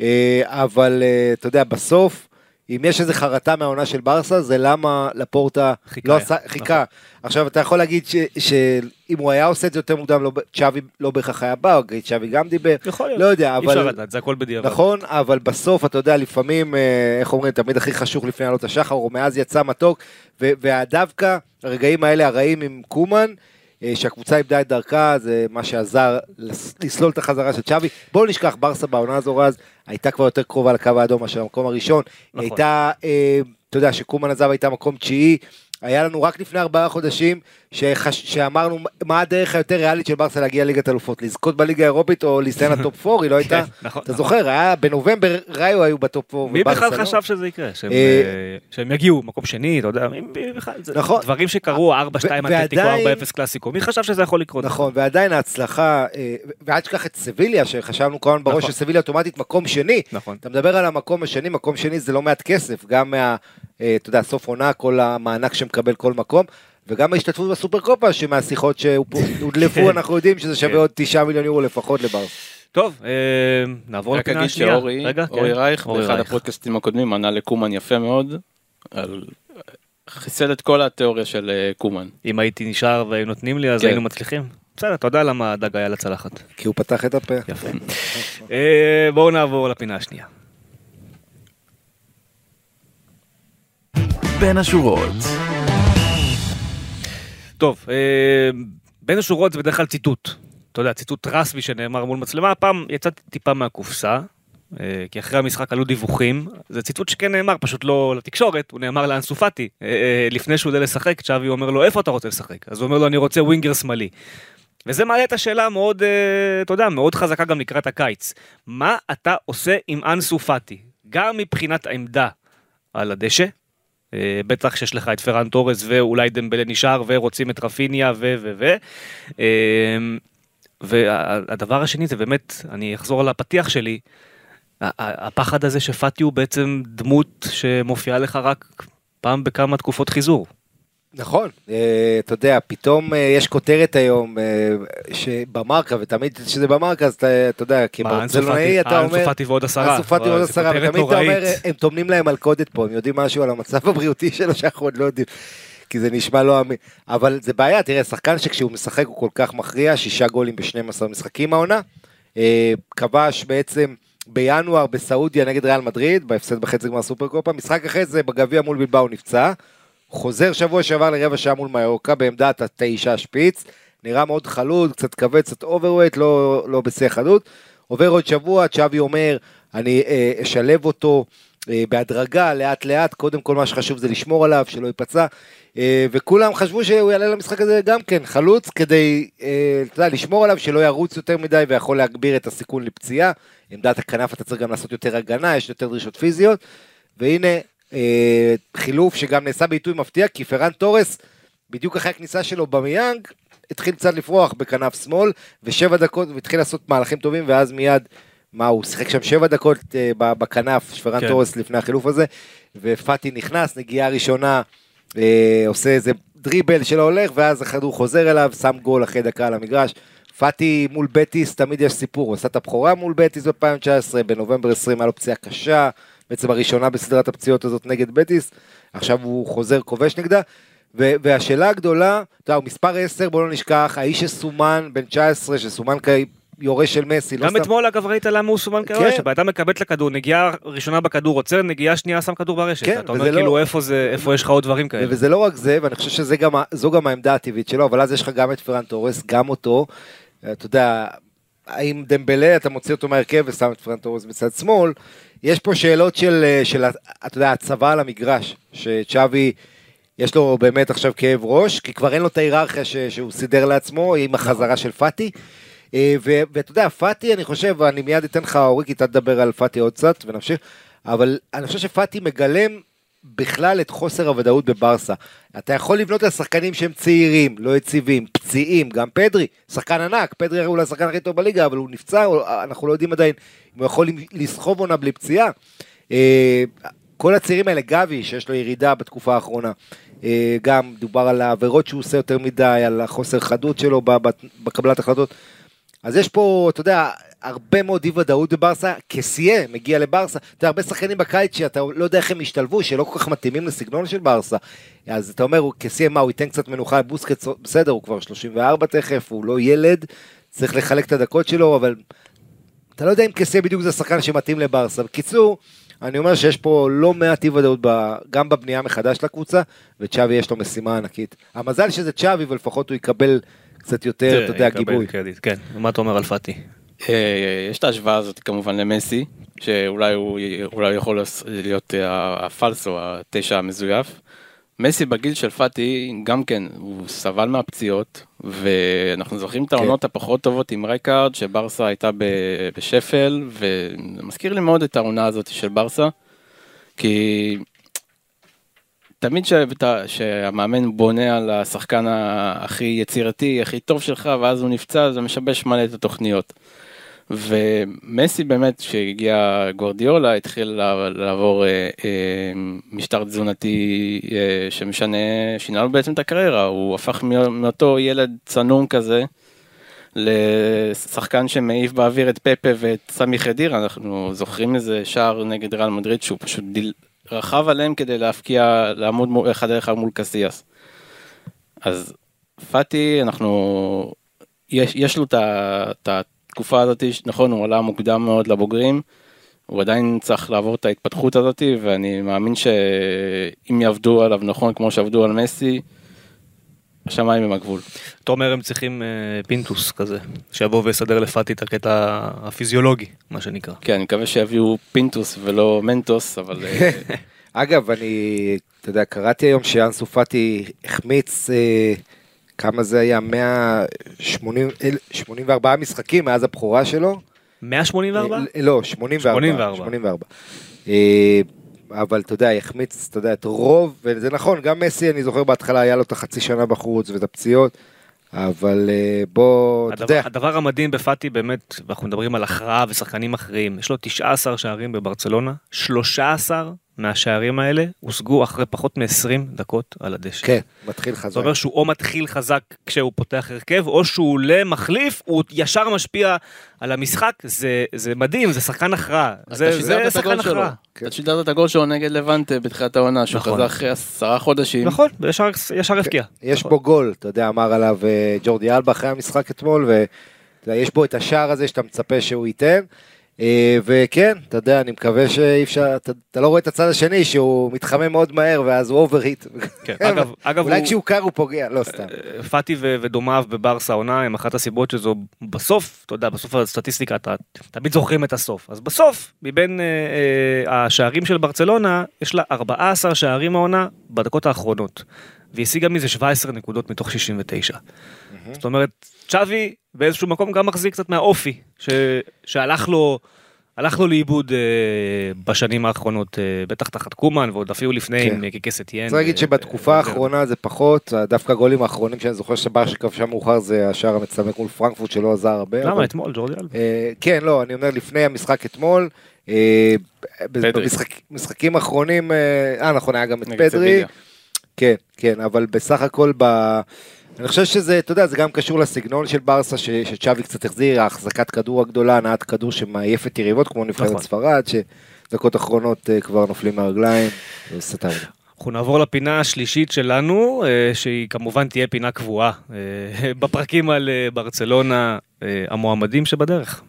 אה, אבל אתה יודע, בסוף, אם יש איזה חרטה מהעונה של ברסה, זה למה לפורטה חיכה לא עשה, חיכה. עכשיו, אתה יכול להגיד ש- שאם הוא היה עושה את זה יותר מוקדם, לא, צ'אבי לא בהכרח היה בא, צ'אבי גם דיבר, יכול להיות. לא יודע, אי אפשר אבל... לדעת, זה הכל בדיעבד. נכון, אבל בסוף, אתה יודע, לפעמים, אה, איך אומרים, תמיד הכי חשוך לפני עלות השחר, או מאז יצא מתוק, ו- והדווקא, הרגעים האלה הרעים עם קומן, שהקבוצה איבדה את דרכה, זה מה שעזר לס- לסלול את החזרה של צ'אבי. בואו נשכח, ברסה בעונה הזו רז, הייתה כבר יותר קרובה לקו האדום מאשר המקום הראשון. נכון. הייתה, אה, אתה יודע, שקומן עזב הייתה מקום תשיעי. היה לנו רק לפני ארבעה חודשים שחש... שאמרנו מה הדרך היותר ריאלית של ברסה להגיע לליגת אלופות, לזכות בליגה האירופית או להסתיים לטופ 4, היא לא הייתה, כן, נכון, אתה נכון. זוכר, היה בנובמבר ראיו היו בטופ 4, מי בכלל לא. חשב שזה יקרה? שהם, אה, אה, שהם יגיעו מקום שני, אתה יודע, מי- בכלל, זה נכון. דברים שקרו, 4-2 ו- אתלטיקו, ועדיין- 4-0 קלאסיקו, מי חשב שזה יכול לקרות? נכון, ועדיין ההצלחה, אה, ואל תשכח את סביליה, שחשבנו כמובן בראש נכון. שסביליה אוטומטית מקום שני. נכון. אתה מדבר על המקום השני, מקום שני זה לא מעט כסף, גם מה, אתה יודע, סוף עונה, כל המענק שמקבל כל מקום, וגם ההשתתפות בסופר קופה, שמהשיחות שהודלפו, אנחנו יודעים שזה שווה כן. עוד 9 מיליון יורו לפחות לברסה. טוב, אה, נעבור רק לפינה אגיד השנייה. שאורי רגע, אורי כן. רייך, אורי באחד רייך. הפודקאסטים הקודמים, ענה לקומן יפה מאוד, על- חיסל את כל התיאוריה של אה, קומן. אם הייתי נשאר והיו נותנים לי, אז כן. היינו מצליחים. בסדר, אתה יודע למה הדג היה לצלחת. כי הוא פתח את הפה. יפה. אה, בואו נעבור לפינה השנייה. בין השורות. טוב, אה, בין השורות זה בדרך כלל ציטוט. אתה יודע, ציטוט רסמי שנאמר מול מצלמה, הפעם יצאתי טיפה מהקופסה, אה, כי אחרי המשחק עלו דיווחים, זה ציטוט שכן נאמר, פשוט לא לתקשורת, הוא נאמר לאנסו פאטי. אה, לפני שהוא עולה לשחק, צ'אבי אומר לו, איפה אתה רוצה לשחק? אז הוא אומר לו, אני רוצה ווינגר שמאלי. וזה מעלה את השאלה מאוד, אה, אתה יודע, מאוד חזקה גם לקראת הקיץ. מה אתה עושה עם אנסו פאטי? גם מבחינת העמדה על הדשא, בטח שיש לך את פרן תורס ואולי דמבלה נשאר ורוצים את רפיניה ו ו ו. אה, והדבר השני זה באמת, אני אחזור על הפתיח שלי, הפחד הזה שפאטי הוא בעצם דמות שמופיעה לך רק פעם בכמה תקופות חיזור. נכון, אה, אתה יודע, פתאום אה, יש כותרת היום אה, שבמרקה, ותמיד כשזה במרקה, אז אתה יודע, כברצלונאי אתה אומר, אנסו פאטי ועוד עשרה. אנסו פאטי וואי, ועוד עשרה, ותמיד אתה אומר. הם טומנים להם מלכודת פה, הם יודעים משהו על המצב הבריאותי שלו שאנחנו עוד לא יודעים, כי זה נשמע לא אמין, אבל זה בעיה, תראה, שחקן שכשהוא משחק הוא כל כך מכריע, שישה גולים ב-12 משחקים העונה, כבש בעצם בינואר בסעודיה נגד ריאל מדריד, בהפסד בחצי גמר סופרקופה, משחק אחרי זה בגביע מול בילבאו נפצע, חוזר שבוע שעבר לרבע שעה מול מיורקה בעמדת התשע שפיץ, נראה מאוד חלוד, קצת כבד, קצת overweight, לא, לא בשיא החדות. עובר עוד שבוע, צ'אבי אומר, אני אה, אשלב אותו אה, בהדרגה, לאט לאט, קודם כל מה שחשוב זה לשמור עליו, שלא ייפצע. אה, וכולם חשבו שהוא יעלה למשחק הזה גם כן, חלוץ, כדי, אה, אתה יודע, לשמור עליו, שלא ירוץ יותר מדי ויכול להגביר את הסיכון לפציעה. עמדת הכנף אתה צריך גם לעשות יותר הגנה, יש יותר דרישות פיזיות. והנה, אה, חילוף שגם נעשה בעיתוי מפתיע, כי פרן תורס, בדיוק אחרי הכניסה שלו במיאנג, התחיל קצת לפרוח בכנף שמאל, ושבע דקות, והתחיל לעשות מהלכים טובים, ואז מיד, מה, הוא שיחק שם שבע דקות אה, בכנף, פרן כן. תורס לפני החילוף הזה, ופאטי נכנס, נגיעה ראשונה, אה, עושה איזה דריבל שלא הולך, ואז הכדור חוזר אליו, שם גול אחרי דקה על המגרש. פאטי מול בטיס, תמיד יש סיפור, הוא עשה את הבכורה מול בטיס ב-2019, בנובמבר 20 היה לו פציעה קשה, בעצם הראשונה בסדרת הפציעות הזאת נגד בטיס, עכשיו הוא חוזר כובש נגדה, ו- והשאלה הגדולה, אתה יודע, הוא מספר 10, בוא לא נשכח, האיש שסומן, בן 19, שסומן כיורש של מסי, לא גם סתם... אתמול אגב ראית למה הוא סומן כן. כרשת, אתה מקבל את הכדור, נגיעה ראשונה בכדור עוצר, נגיעה שנייה שם כדור ברשת, כן, אתה אומר לא- כאילו איפה זה, איפה יש לך עוד דברים כאלה. וזה לא רק זה, ואני חושב שזו גם, גם העמדה הטבעית שלו, אבל אז יש לך גם את פרן תורס, גם אותו. אתה יודע, האם דמבלה, אתה מוציא אותו מהרכב ושם את פרן תורס בצד שמאל, יש פה שאלות של, אה, של אתה יודע, הצבה על המגרש, שצ'אבי, יש לו באמת עכשיו כאב ראש, כי כבר אין לו את ההיררכיה ש, שהוא סידר לעצמו עם החזרה של פאטי. אה, ואתה יודע, פאטי, אני חושב, ואני מיד אתן לך, אוריקי, אתה תדבר על פאטי עוד קצת, ונמשיך, אבל אני חושב שפאטי מגלם בכלל את חוסר הוודאות בברסה. אתה יכול לבנות על שחקנים שהם צעירים, לא יציבים, פציעים, גם פדרי, שחקן ענק, פדרי הרי אולי השחקן הכי טוב בליגה, אבל הוא נפצע, הוא- אנחנו לא יודעים עדיין אם הוא יכול לסחוב עונה בלי פציעה. אה, כל הצעירים האלה, גבי, שיש לו ירידה בתקופה האחרונה, אה, גם דובר על העבירות שהוא עושה יותר מדי, על החוסר חדות שלו בקבלת החלטות. אז יש פה, אתה יודע, הרבה מאוד אי ודאות בברסה, קסיה מגיע לברסה, אתה הרבה שחקנים בקיץ שאתה לא יודע איך הם השתלבו, שלא כל כך מתאימים לסגנון של ברסה, אז אתה אומר, קסיה מה, הוא ייתן קצת מנוחה, בוסקץ, בסדר, הוא כבר 34 תכף, הוא לא ילד, צריך לחלק את הדקות שלו, אבל אתה לא יודע אם קסיה בדיוק זה השחקן שמתאים לברסה. בקיצור, אני אומר שיש פה לא מעט אי ודאות גם בבנייה מחדש של הקבוצה, וצ'אבי יש לו משימה ענקית. המזל שזה צ'אבי, ולפחות הוא יקבל קצת יותר, אתה יודע, גיבוי. קרדיט, כן, מה אתה אומר על פאטי? אה, יש את ההשוואה הזאת כמובן למסי, שאולי הוא יכול להיות אה, ה falso, התשע המזויף. מסי בגיל של פאטי גם כן, הוא סבל מהפציעות, ואנחנו זוכרים את העונות הפחות טובות עם רייקארד, שברסה הייתה בשפל, ומזכיר לי מאוד את העונה הזאת של ברסה, כי תמיד שאתה- שהמאמן בונה על השחקן הכי יצירתי, הכי טוב שלך, ואז הוא נפצע, זה משבש מלא את התוכניות. ומסי באמת, כשהגיע גוורדיולה, התחיל לעבור- אה, אה, משטר תזונתי אה, שמשנה, שינה לו בעצם את הקריירה, הוא הפך מא- מאותו ילד צנום כזה, לשחקן שמעיף באוויר את פפה ואת סמי חדירה, אנחנו זוכרים איזה שער נגד ריאל מדריד שהוא פשוט דיל, רכב עליהם כדי להפקיע, לעמוד מול- אחד על אחד מול קסיאס. אז פאטי, אנחנו יש, יש לו את התקופה הזאת, נכון, הוא עלה מוקדם מאוד לבוגרים, הוא עדיין צריך לעבור את ההתפתחות הזאת, ואני מאמין שאם יעבדו עליו נכון כמו שעבדו על מסי, השמיים הם הגבול. אתה אומר הם צריכים אה, פינטוס כזה, שיבוא ויסדר לפאטי את הקטע הפיזיולוגי, מה שנקרא. כן, אני מקווה שיביאו פינטוס ולא מנטוס, אבל אה, אגב, אני, אתה יודע, קראתי היום שאנסו פאטי החמיץ, אה, כמה זה היה? 184 משחקים מאז הבכורה שלו. 184? אה, לא, 84. 84. 84. אה, אבל אתה יודע, יחמיץ, אתה יודע, את רוב, וזה נכון, גם מסי, אני זוכר בהתחלה היה לו את החצי שנה בחוץ ואת הפציעות, אבל אה, בוא, אתה יודע, הדבר המדהים בפאטי באמת, ואנחנו מדברים על הכרעה ושחקנים אחרים, יש לו 19 שערים בברצלונה, 13 מהשערים האלה הושגו אחרי פחות מ-20 דקות על הדשא. כן, מתחיל זאת חזק. אומרת שהוא או מתחיל חזק כשהוא פותח הרכב, או שהוא עולה מחליף, הוא ישר משפיע על המשחק, זה, זה מדהים, זה שחקן הכרעה. זה, זה שחקן. הכרעה. אתה שידרת את הגול שלו נגד לבנטה בתחילת העונה, שהוא נכון. חזר אחרי עשרה חודשים. נכון, וישר ישר הבקיע. יש נכון. בו גול, אתה יודע, אמר עליו אה, ג'ורדי אלבה אחרי המשחק אתמול, ויש בו את השער הזה שאתה מצפה שהוא ייתן. אה, וכן, אתה יודע, אני מקווה שאי אפשר, אתה, אתה לא רואה את הצד השני שהוא מתחמם מאוד מהר ואז הוא overheat. כן, אגב, אגב אולי הוא- כשהוא קר הוא פוגע, לא סתם. פאטי ו- ודומיו בברסה העונה הם אחת הסיבות שזו בסוף, אתה יודע, בסוף הסטטיסטיקה אתה תמיד זוכרים את הסוף. אז בסוף, מבין אה, אה, השערים של ברצלונה, יש לה 14 שערים העונה בדקות האחרונות. והיא השיגה מזה 17 נקודות מתוך 69. זאת אומרת, צ'אבי באיזשהו מקום גם מחזיק קצת מהאופי, ש- שהלך לו... הלך לו לאיבוד אה, בשנים האחרונות, אה, בטח תחת קומן ועוד אפילו לפני כן. עם אה, קיקס אתיין. צריך להגיד ו- שבתקופה ו- האחרונה זה פחות, דווקא הגולים האחרונים שאני זוכר שבר שכבשה מאוחר זה השער המצמק מול פרנקפורט שלא עזר הרבה. למה אבל- אתמול ג'ורדי אלבה? אה, כן, לא, אני אומר לפני המשחק אתמול, אה. במשחקים האחרונים, אה, אה, נכון, היה גם את פדרי. כן, כן, אבל בסך הכל, ב... אני חושב שזה, אתה יודע, זה גם קשור לסגנון של ברסה, ש- שצ'אבי קצת החזיר, ההחזקת כדור הגדולה, הנעת כדור שמעייפת יריבות, כמו נבחרת נכון. ספרד, שדקות אחרונות אה, כבר נופלים מהרגליים, זה עושה את העבודה. אנחנו נעבור לפינה השלישית שלנו, אה, שהיא כמובן תהיה פינה קבועה אה, בפרקים על ברצלונה, המועמדים שבדרך.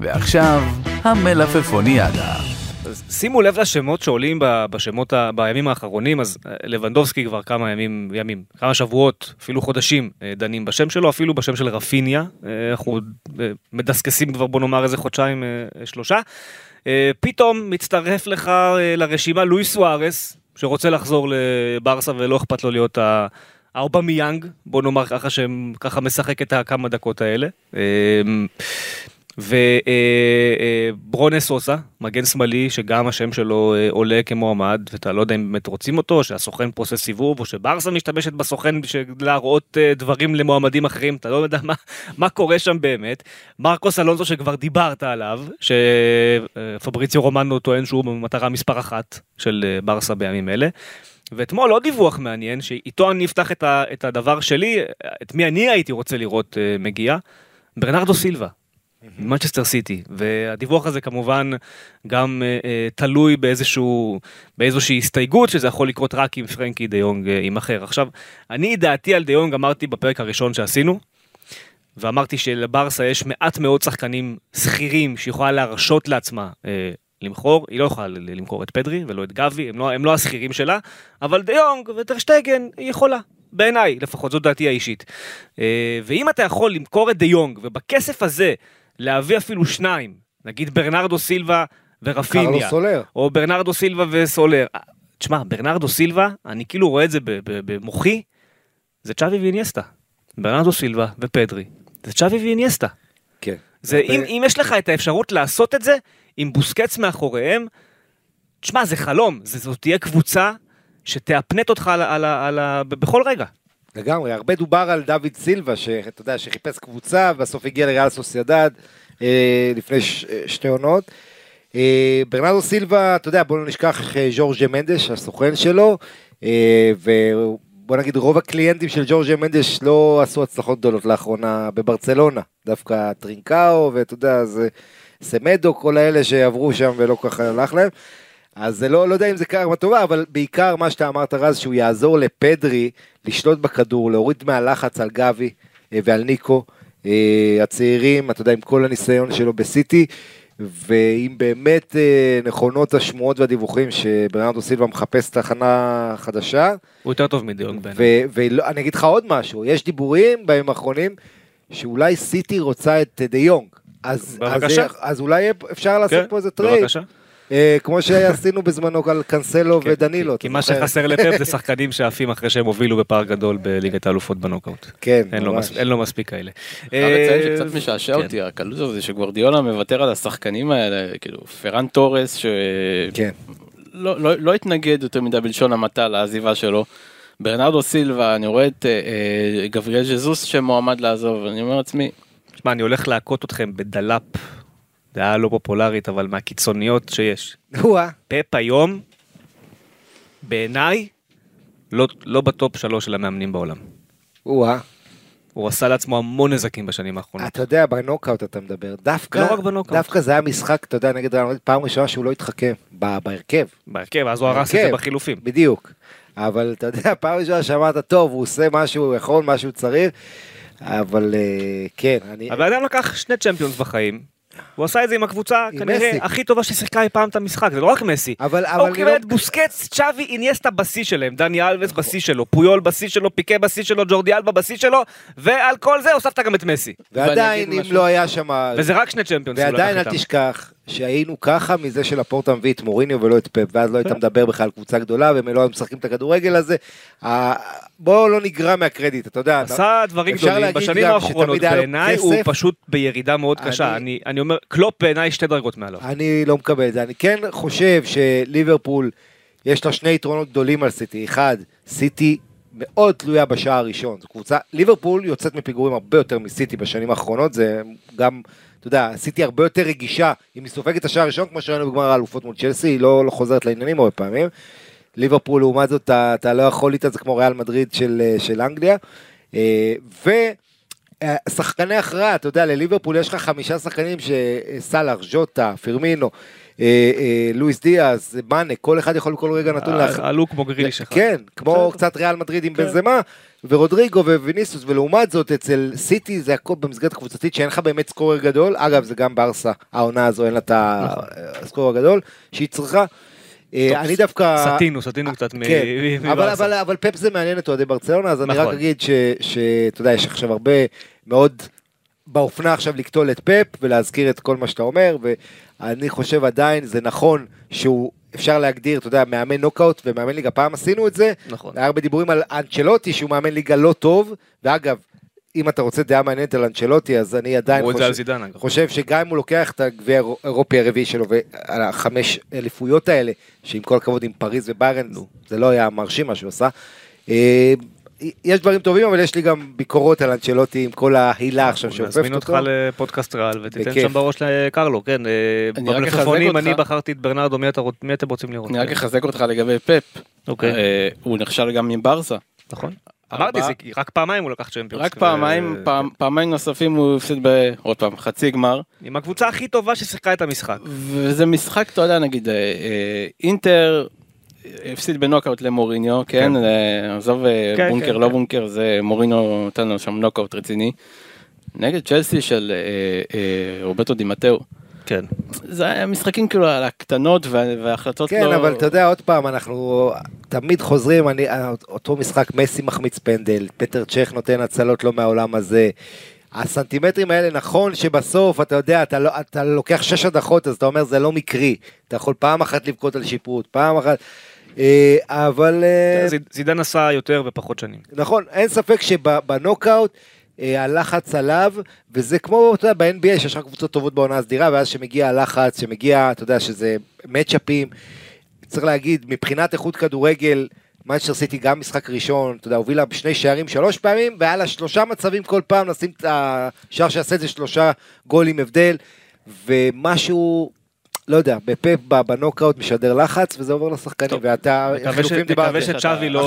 ועכשיו, המלפפוניאדה. שימו לב לשמות שעולים בשמות, ה- בימים האחרונים, אז אה, לבנדובסקי כבר כמה ימים, ימים, כמה שבועות, אפילו חודשים, אה, דנים בשם שלו, אפילו בשם של רפיניה, אה, אנחנו מדסקסים כבר בוא נאמר איזה חודשיים, שלושה. פתאום מצטרף לך לרשימה לואי סוארס, שרוצה לחזור לברסה ולא אכפת לו להיות. האובמיאנג, בוא נאמר ככה שהם ככה משחק את הכמה דקות האלה. אה, וברונה סוסה, מגן שמאלי, שגם השם שלו אה, עולה כמועמד, ואתה לא יודע אם באמת רוצים אותו, שהסוכן פה עושה סיבוב, או שברסה משתמשת בסוכן בשביל להראות אה, דברים למועמדים אחרים, אתה לא יודע מה, מה קורה שם באמת. מרקוס אלונזו שכבר דיברת עליו, שפבריציו רומנו טוען שהוא במטרה מספר אחת של אה, ברסה בימים אלה. ואתמול עוד דיווח מעניין, שאיתו אני אפתח את, ה, את הדבר שלי, את מי אני הייתי רוצה לראות אה, מגיע, ברנרדו סילבה. מנצ'סטר סיטי והדיווח הזה כמובן גם אה, אה, תלוי באיזשהו באיזושהי הסתייגות שזה יכול לקרות רק אם פרנקי דיונג אה, יימכר עכשיו אני דעתי על דיונג אמרתי בפרק הראשון שעשינו ואמרתי שלברסה יש מעט מאוד שחקנים שכירים שיכולה להרשות לעצמה אה, למכור היא לא יכולה למכור את פדרי ולא את גבי הם לא, הם לא השכירים שלה אבל דיונג וטרשטגן היא יכולה. בעיניי לפחות זאת דעתי האישית. ואם אתה יכול למכור את דיונג ובכסף הזה להביא אפילו שניים, נגיד ברנרדו סילבה קרלו ורפיניה, סולר. או ברנרדו סילבה וסולר. תשמע, ברנרדו סילבה, אני כאילו רואה את זה במוחי, זה צ'אבי ואיניאסטה. ברנרדו סילבה ופדרי, זה צ'אבי ואיניאסטה. כן. זה, אם, אם יש לך את האפשרות לעשות את זה, עם בוסקץ מאחוריהם, תשמע, זה חלום, זה, זאת תהיה קבוצה שתאפנט אותך על, על, על, ב- בכל רגע. לגמרי, הרבה דובר על דוד סילבה, שאתה יודע, שחיפש קבוצה, ובסוף הגיע לריאל סוסיידד אה, לפני ש, אה, שתי עונות. אה, ברנרדו סילבה, אתה יודע, בוא לא נשכח אה, ז'ורג'ה מנדש, הסוכן שלו, אה, ובוא נגיד, רוב הקליינטים של ג'ורג'ה מנדש לא עשו הצלחות גדולות לאחרונה בברצלונה, דווקא טרינקאו, ואתה יודע, זה סמדו, כל האלה שעברו שם ולא כל כך הלך להם. אז זה לא, לא יודע אם זה קרמה טובה, אבל בעיקר מה שאתה אמרת רז, שהוא יעזור לפדרי לשלוט בכדור, להוריד מהלחץ על גבי אה, ועל ניקו, אה, הצעירים, אתה יודע, עם כל הניסיון שלו בסיטי, ואם באמת אה, נכונות השמועות והדיווחים שברנרדו סילבה מחפש תחנה חדשה, הוא יותר טוב מדיונג בעיניי. ואני אגיד לך עוד משהו, יש דיבורים בימים האחרונים שאולי סיטי רוצה את דה יונג. אז. אז, אז אולי אפשר לעשות כן, פה איזה trade, בבקשה. אה, כמו שעשינו בזמנו על קנסלו כן, ודנילו. כי- מה? שחסר לפפ זה שחקנים שעפים אחרי שהם הובילו בפער גדול בליגת האלופות בנוקאוט. כן, ממש. אין לו מספיק כאלה. אפשר לציין אה, שקצת משעשע כן. אותי הקלות הזה שגוורדיולה מוותר על השחקנים האלה, כאילו פרן תורס שלא כן. לא, לא התנגד יותר מדי בלשון המעטה לעזיבה שלו. ברנרדו סילבה, אני רואה את אה, אה, גבריאל ז'זוס שמועמד לעזוב, אני אומר לעצמי, שמע, אני הולך להכות אתכם בדעה, דעה לא פופולרית, אבל מהקיצוניות שיש. פפ היום, בעיניי, לא, לא ב top שלוש של המאמנים בעולם. וואה. הוא עשה לעצמו המון נזקים בשנים האחרונות. אתה יודע, בנוקאוט אתה מדבר. דווקא, לא רק בנוקאוט. דווקא זה היה משחק, אתה יודע, נגד מדריד, פעם ראשונה שהוא לא התחכם בהרכב. בהרכב, אז הוא הרס את זה. בחילופים. בדיוק. אבל אתה יודע, פעם ראשונה שאמרת, טוב, הוא עושה מה שהוא יכול, מה שהוא צריך, אבל אה, כן, אני... הבן אדם לקח שני צ'מפיונס בחיים. הוא עשה את זה עם הקבוצה עם כנראה מסי. הכי טובה ששיחקה אי פעם את המשחק, זה לא רק מסי. אבל- אבל הוא קיבל לא- את בוסקץ, צ'אבי, אינייסטה בשיא שלהם, דני אלווס בשיא שלו, פויול בשיא שלו, פיקה בשיא שלו, ג'ורדי אלבה בשיא שלו, ועל כל זה הוספת גם את מסי. ועדיין, אם משהו. לא היה שם... וזה רק שני Champions ועדיין אל. תשכח שהיינו ככה מזה שלפורטה מביא את מוריניו ולא את פפ, ואז לא היית כן. מדבר בכלל על קבוצה גדולה, והם לא היו משחקים את הכדורגל הזה. בואו לא נגרע מהקרדיט, אתה יודע. עשה דברים גדולים בשנים האחרונות בעיניי הוא. פשוט בירידה מאוד קשה אני אני אומר קלופ בעיניי שתי דרגות מעליו. אני לא מקבל את זה. אני כן חושב שליברפול, יש לה שני יתרונות גדולים על סיטי. אחד, סיטי מאוד תלויה בשער הראשון. זו קבוצה, ליברפול יוצאת מפיגורים הרבה יותר מסיטי בשנים האחרונות, זה גם, אתה יודע, סיטי הרבה יותר רגישה, אם היא סופגת את השער הראשון, כמו שראינו בגמר האלופות מול צ'לסי, היא לא, לא חוזרת לעניינים הרבה פעמים. ליברפול, לעומת זאת, אתה, אתה לא יכול איתה, זה כמו ריאל מדריד של, אה, של אנגליה. אה, ו... אה, שחקני הכרעה, אתה יודע, לליברפול יש לך חמישה שחקנים שסאלח, ז'וטה, פרמינו, אה, לואיס דיאז, מאנה, כל אחד יכול בכל רגע נתון לאח... עלו כמו גריליש אחד. כן, כמו. קצת ריאל מדריד עם כן. בנזמה, ורודריגו וויניסוס, ולעומת זאת אצל סיטי זה הכל במסגרת הקבוצתית שאין לך באמת סקורר גדול, אגב זה גם ברסה, העונה הזו אין לה את נכון. הסקורר הגדול שהיא צריכה. אה, אני דווקא... סטינו סטינו קצת כן, מברסה. אבל, אבל פפ זה מעניין את אוהדי ברצלונה, אז אני רק נכון. אגיד שאתה יודע, יש עכשיו הרבה מאוד באופנה עכשיו לקטול את פפ ולהזכיר את כל מה שאתה אומר, ואני חושב עדיין זה נכון שהוא, אפשר להגדיר, אתה יודע, מאמן נוקאוט ומאמן ליגה, פעם עשינו את זה, נכון. היה הרבה דיבורים על אנצ'לוטי שהוא מאמן ליגה לא טוב, ואגב, אם אתה רוצה דעה מעניינת על אנצ'לוטי, אז אני עדיין על חושב, זידן. חושב שגם אם הוא לוקח את הגביע האירופי הרביעי שלו ועל החמש אליפויות האלה, שעם כל הכבוד עם פריז וביירן, זה לא היה מרשים מה שהוא עשה. אה, יש דברים טובים, אבל יש לי גם ביקורות על אנצ'לוטי עם כל ההילה עכשיו שעופפת נזמין אותך אותו. לפודקאסט ריאל ותיתן בכיף. שם בראש לקרלו, כן. אה, אני רק אחזק במלפפונים אותך. אני בחרתי את ברנרדו, מי אתה רוצ- מי אתם רוצים לראות? אני רק אחזק אותך לגבי פפ, אוקיי. אה, הוא נכשל גם עם ברסה, נכון. אמרתי, זה רק פעמיים הוא לקח Champions. רק פעמיים, פעם- פעמיים נוספים הוא הפסיד ב... עוד פעם, חצי גמר. עם הקבוצה הכי טובה ששיחקה את המשחק. וזה משחק, אתה יודע, נגיד, אה, אה, אינטר הפסיד בנוקאוט למוריניו, כן, כן. אה, עזוב אה, כן, בונקר, כן, לא כן. בונקר, זה מוריניו נתן לו שם נוקאוט רציני. נגד צ'לסי של אה, אה, רוברטו די מתאו. כן. זה היה משחקים כאילו על הקטנות וה- וההחלטות כן, לא... אבל אתה יודע, עוד פעם, אנחנו תמיד חוזרים, אני, אותו משחק, מסי מחמיץ פנדל, פטר צ'ך נותן הצלות לא מהעולם הזה. הסנטימטרים האלה, נכון שבסוף, אתה יודע, אתה, לא, אתה לוקח שש הדחות, אז אתה אומר, זה לא מקרי. אתה יכול פעם אחת לבכות על שיפוט, פעם אחת... אה, אבל... אה, זיד- זידן עשה יותר ופחות שנים. נכון, אין ספק שבנוקאוט אה, הלחץ עליו, וזה כמו, אתה יודע, ב-NBA שיש לך קבוצות טובות בעונה הסדירה, ואז שמגיע הלחץ, שמגיע, אתה יודע, שזה מצ'אפים, צריך להגיד, מבחינת איכות כדורגל, מנצ'סטר סיטי גם משחק ראשון, אתה יודע, הובילה בשני שערים שלוש פעמים, והיה לה שלושה מצבים כל פעם, לשים את השער שיעשה את זה שלושה גולים הבדל, ומשהו, לא יודע, בפאפ בנוקאוט משדר לחץ, וזה עובר לשחקנים, טוב, ואתה, נקווה ש- חילופים דיברת. נקווה שצ'אבי לא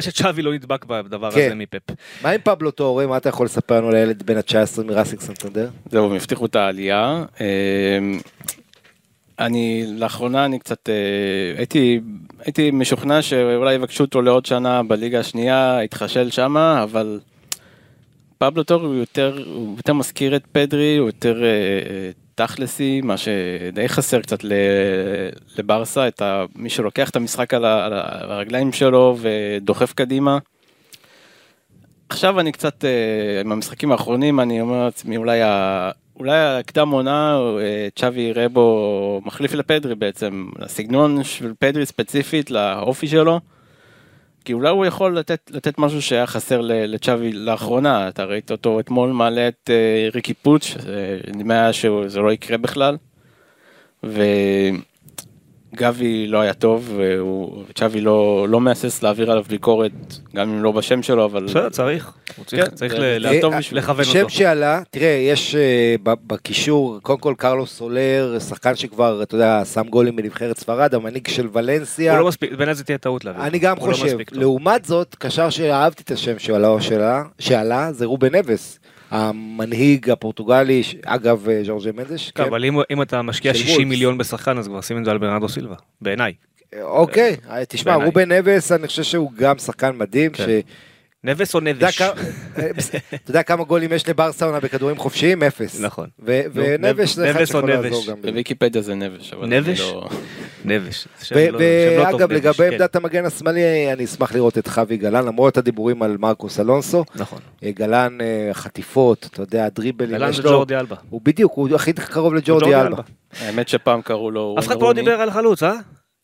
שצ'אבי לא נדבק בדבר כן. הזה מפפ. מה עם פבלו טורי, מה אתה יכול לספר לנו לילד בן ה-19 מראסיק סנטנדר? זהו, הם הבטיחו את העלייה. אה, אני, לאחרונה אני קצת, אה, הייתי, הייתי משוכנע שאולי יבקשו אותו לעוד שנה בליגה השנייה, התחשל שמה, אבל פבלו טורי הוא יותר, הוא יותר מזכיר את פדרי, הוא יותר אה, אה, תכלסי, מה שדי חסר קצת לברסה, את מי שלוקח את המשחק על, הרגליים שלו ודוחף קדימה. עכשיו אני קצת, אה, עם המשחקים האחרונים, אני אומר לעצמי, אולי, ה, אולי הקדם עונה, אה, צ'אבי יראה בו מחליף לפדרי בעצם, לסגנון של פדרי ספציפית, לאופי שלו. כי אולי הוא יכול לתת, לתת משהו שהיה חסר לצ'אבי לאחרונה, אתה ראית אותו אתמול מעלה את אה, ריקי פוץ', אה, נדמה היה שזה לא יקרה בכלל. וגבי לא היה טוב, וצ'אבי לא, לא מהסס להעביר עליו ביקורת, גם אם לא בשם שלו, אבל... בסדר, צריך. הוא צריך- כן, צריך אה. לכוון שם אותו. שעלה, תראה, יש אה, ב- בקישור, קודם כל קרלוס סולר, שחקן שכבר, אתה יודע, שם גולים בנבחרת ספרד, המנהיג של ולנסיה. הוא לא מספיק, בעיניי זה תהיה טעות להביא. אני גם לא חושב. לעומת זאת, קשר שאהבתי את השם שעלה, שעלה, זה רובן נבס, המנהיג הפורטוגלי, אגב אה, ז'ורג'ה מנדש, כן, כן? אבל אם- אם אתה משקיע של 60 וולפס. מיליון בשחקן, אז כבר שים את זה על ברנרדו סילבה, בעיניי. אוקיי, אה, תשמע. רובן נבס, אני חושב שהוא גם שחקן מדהים, כן. ש... נבס או נבש? כמה- אתה יודע כמה גולים יש לברסה עונה בכדורים חופשיים? אפס. נכון. ונבש זה אחד שיכול נבש? לעזור גם. בוויקיפדיה זה נבש, אבל נבש? לא... נבש. לא- לא ואגב, לגבי כן. עמדת המגן השמאלי, אני אשמח לראות את חווי גלן, למרות הדיבורים על מרקוס אלונסו. נכון. אה, גלן, אה, חטיפות, אתה יודע, דריבלים, גלן יש זה לו... ג'ורדי אלבה. הוא בדיוק, הוא הכי קרוב לג'ורדי אלבה. האמת שפעם קראו לו אף אחד פה לא. דיבר על החלוץ, אה?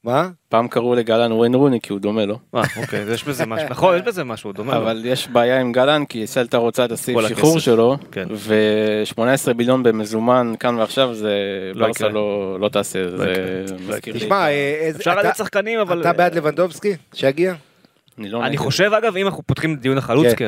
מה? פעם קראו לגלן וויין רוני כי הוא דומה לו. אה, אוקיי, יש בזה משהו. נכון, יש בזה משהו, דומה לו. אבל יש בעיה עם גלן כי סלטה רוצה את הסעיף שחרור. שלו, כן. ו-18 ביליון במזומן כאן ועכשיו זה לא ברסה. לא לא תעשה, זה. לא מזכיר לי. תשמע, אה, איזה- אפשר לתת שחקנים, אבל... אתה בעד לבנדובסקי? שיגיע? אני לא אני. חושב אגב אם אנחנו פותחים את דיון החלוץ כן. כי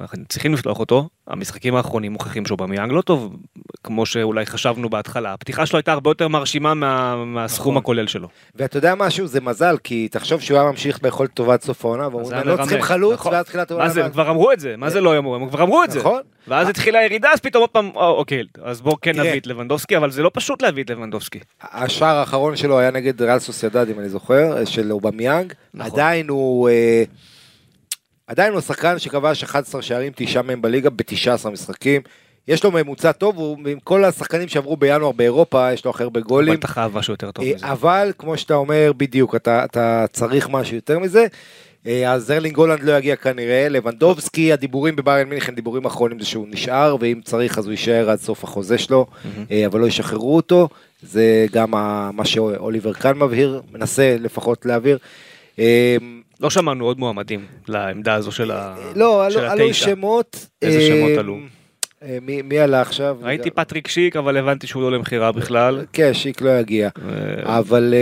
אנחנו צריכים לפתוח אותו המשחקים האחרונים מוכיחים שאובמיאנג לא טוב כמו שאולי חשבנו בהתחלה הפתיחה שלו הייתה הרבה יותר מרשימה מה- מהסכום נכון. הכולל שלו. ואתה יודע משהו? זה מזל, כי תחשוב שהוא היה ממשיך ביכולת טובה עד סוף העונה, ואומרים, לא. צריכים חלוץ, נכון. ואז תחילת העונה. מה זה הם. כבר אמרו את זה מה זה לא אמרו הם כבר אמרו את זה. נכון. ואז התחילה הירידה אז פתאום עוד פעם "אה, אוקיי אז בוא כן. נביא את לבנדובסקי אבל זה לא פשוט להביא את לבנדובסקי. השער האחרון שלו היה נגד ריאל סוסיידד, אם אני זוכר, של אובמיאנג. נכון. עדיין הוא... אה, עדיין הוא שחקן שכבש 11 שערים, תשעה מהם בליגה ב-19 משחקים. יש לו ממוצע טוב, הוא עם כל השחקנים שעברו בינואר באירופה, יש לו הכי הרבה אבל גולים. אתה חייב משהו יותר טוב אה, מזה. אבל כמו שאתה אומר, בדיוק, אתה, אתה צריך משהו יותר מזה. אה, אז ארלינג הולנד לא יגיע כנראה, לבנדובסקי, הדיבורים בביירן מינכן, דיבורים אחרונים זה שהוא נשאר, ואם צריך אז הוא יישאר עד סוף החוזה שלו, אה, אבל לא ישחררו אותו, זה גם מה שאוליבר קאן מבהיר, מנסה לפחות להעביר. אה, לא שמענו עוד מועמדים לעמדה הזו של לא, של עלו, עלו התשע. שמות. איזה שמות עלו? מי, מי עלה עכשיו? ראיתי פטריק שיק אבל הבנתי שהוא לא למכירה בכלל. כן, שיק לא יגיע. אבל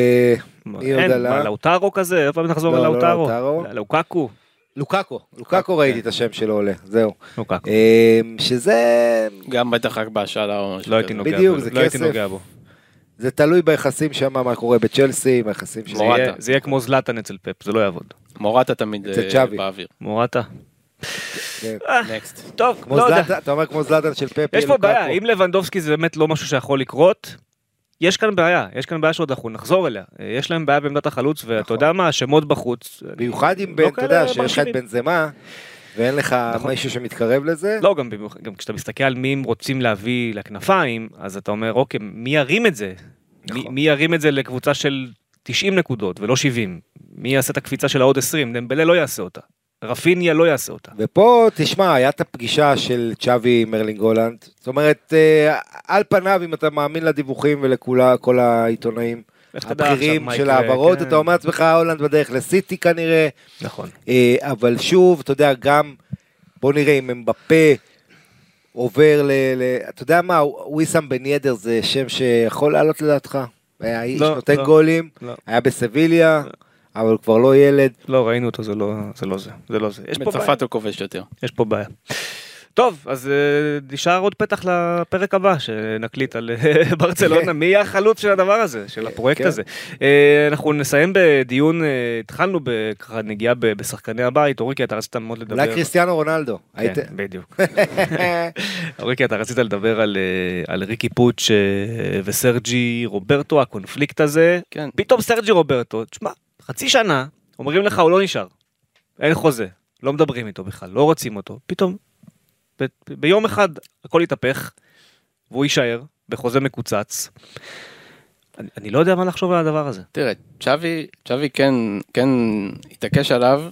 אין, עלה? מה, לאוטרו כזה? איפה נחזור לא, לא ללאוטרו? לאוטרו. לוקקו? לוקקו, לוקקו ראיתי את השם שלו עולה, זהו. לוקקו. אה, שזה גם בטח רק בהשאלה או משהו לא הייתי. נוגע בדיוק, בו. זה לא הייתי כסף. נוגע בו. זה תלוי ביחסים שם, מה קורה בצ'לסי, ביחסים של... זה מורטה. זה יהיה כמו זלאטן אצל פפ, זה לא יעבוד. מורטה תמיד אה. באוויר. מורטה. כן. נקסט. טוב, לא יודע. אתה אומר כמו זלאטן של פפי, יש פה בעיה, אם לבנדובסקי זה באמת לא משהו שיכול לקרות, יש כאן בעיה, יש כאן בעיה שעוד אנחנו נחזור אליה. יש להם בעיה בעמדת החלוץ, ואתה יודע מה, השמות בחוץ. במיוחד אם לא בן, אתה יודע, שיש לך את מרשימים. בנזמה, ואין לך נכון. מישהו שמתקרב לזה. לא, גם, כשאתה מסתכל על מי הם רוצים להביא לכנפיים, אז אתה אומר, אוקיי, מי ירים את זה? מי, נכון. מי ירים את זה לקבוצה של 90 נקודות ולא 70? מי יעשה את הקפיצה של העוד 20? דמבלה לא יעשה אותה. רפיניה לא יעשה אותה. ופה, תשמע, היה את הפגישה של צ'אבי עם ארלינג הולנד. זאת אומרת, אה, על פניו, אם אתה מאמין לדיווחים ולכל העיתונאים הבכירים של ההעברות, כן. אתה אומר לעצמך, הולנד בדרך לסיטי כנראה. נכון. אה, אבל שוב, אתה יודע, גם, בוא נראה אם אמבפה עובר ל... ל אתה יודע מה, וויסאם בן ידר זה שם שיכול לעלות לדעתך? היה איש לא, נותן לא, גולים, לא. היה בסביליה, אבל הוא כבר לא ילד. לא, ראינו אותו, זה לא זה. לא זה. זה לא זה. יש פה בעיה. בצרפת הוא כובש יותר. יש פה בעיה. טוב, אז אה, נשאר עוד פתח לפרק הבא שנקליט על אה, ברצלונה, מי יהיה החלוץ של הדבר הזה, של הפרויקט כן. הזה. אה, אנחנו נסיים בדיון, התחלנו בככה נגיעה בשחקני הבית, אוריקי אתה רצית מאוד לדבר. אולי קריסטיאנו רונלדו. כן, היית- בדיוק. אוריקי אתה רצית לדבר על, על ריקי אה, וסרג'י רוברטו, הקונפליקט הזה. כן. פתאום סרג'י רוברטו, תשמע, חצי שנה, אומרים לך הוא לא נשאר. אין חוזה, לא מדברים איתו בכלל, לא רוצים אותו. פתאום, ב- ביום אחד הכל יתהפך, והוא יישאר בחוזה מקוצץ. אני, אני לא יודע מה לחשוב על הדבר הזה. תראה, צ'אבי, צ'אבי כן, כן התעקש עליו,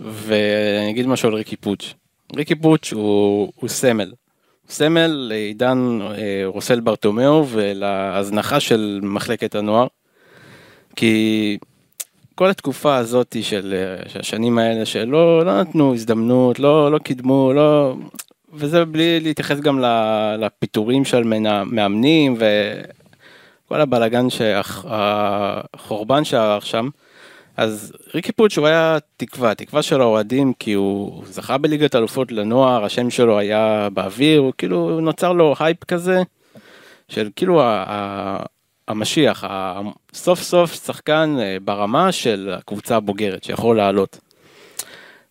ואני אגיד משהו על ריקי פוץ'. ריקי פוץ' הוא, הוא סמל. הוא סמל לעידן אה, רוסל ברטומיאו ולהזנחה של מחלקת הנוער. כי כל התקופה הזאת אה, של השנים האלה שלא לא נתנו הזדמנות, לא, לא קידמו, לא... וזה בלי להתייחס גם לפיטורים של מאמנים וכל הבלגן, החורבן שהיה שם. אז ריקי פוץ' הוא היה תקווה, תקווה של האוהדים כי הוא זכה בליגת אלופות לנוער, השם שלו היה באוויר, הוא כאילו נוצר לו הייפ כזה של כאילו המשיח, סוף סוף שחקן אה, ברמה של הקבוצה הבוגרת שיכול לעלות.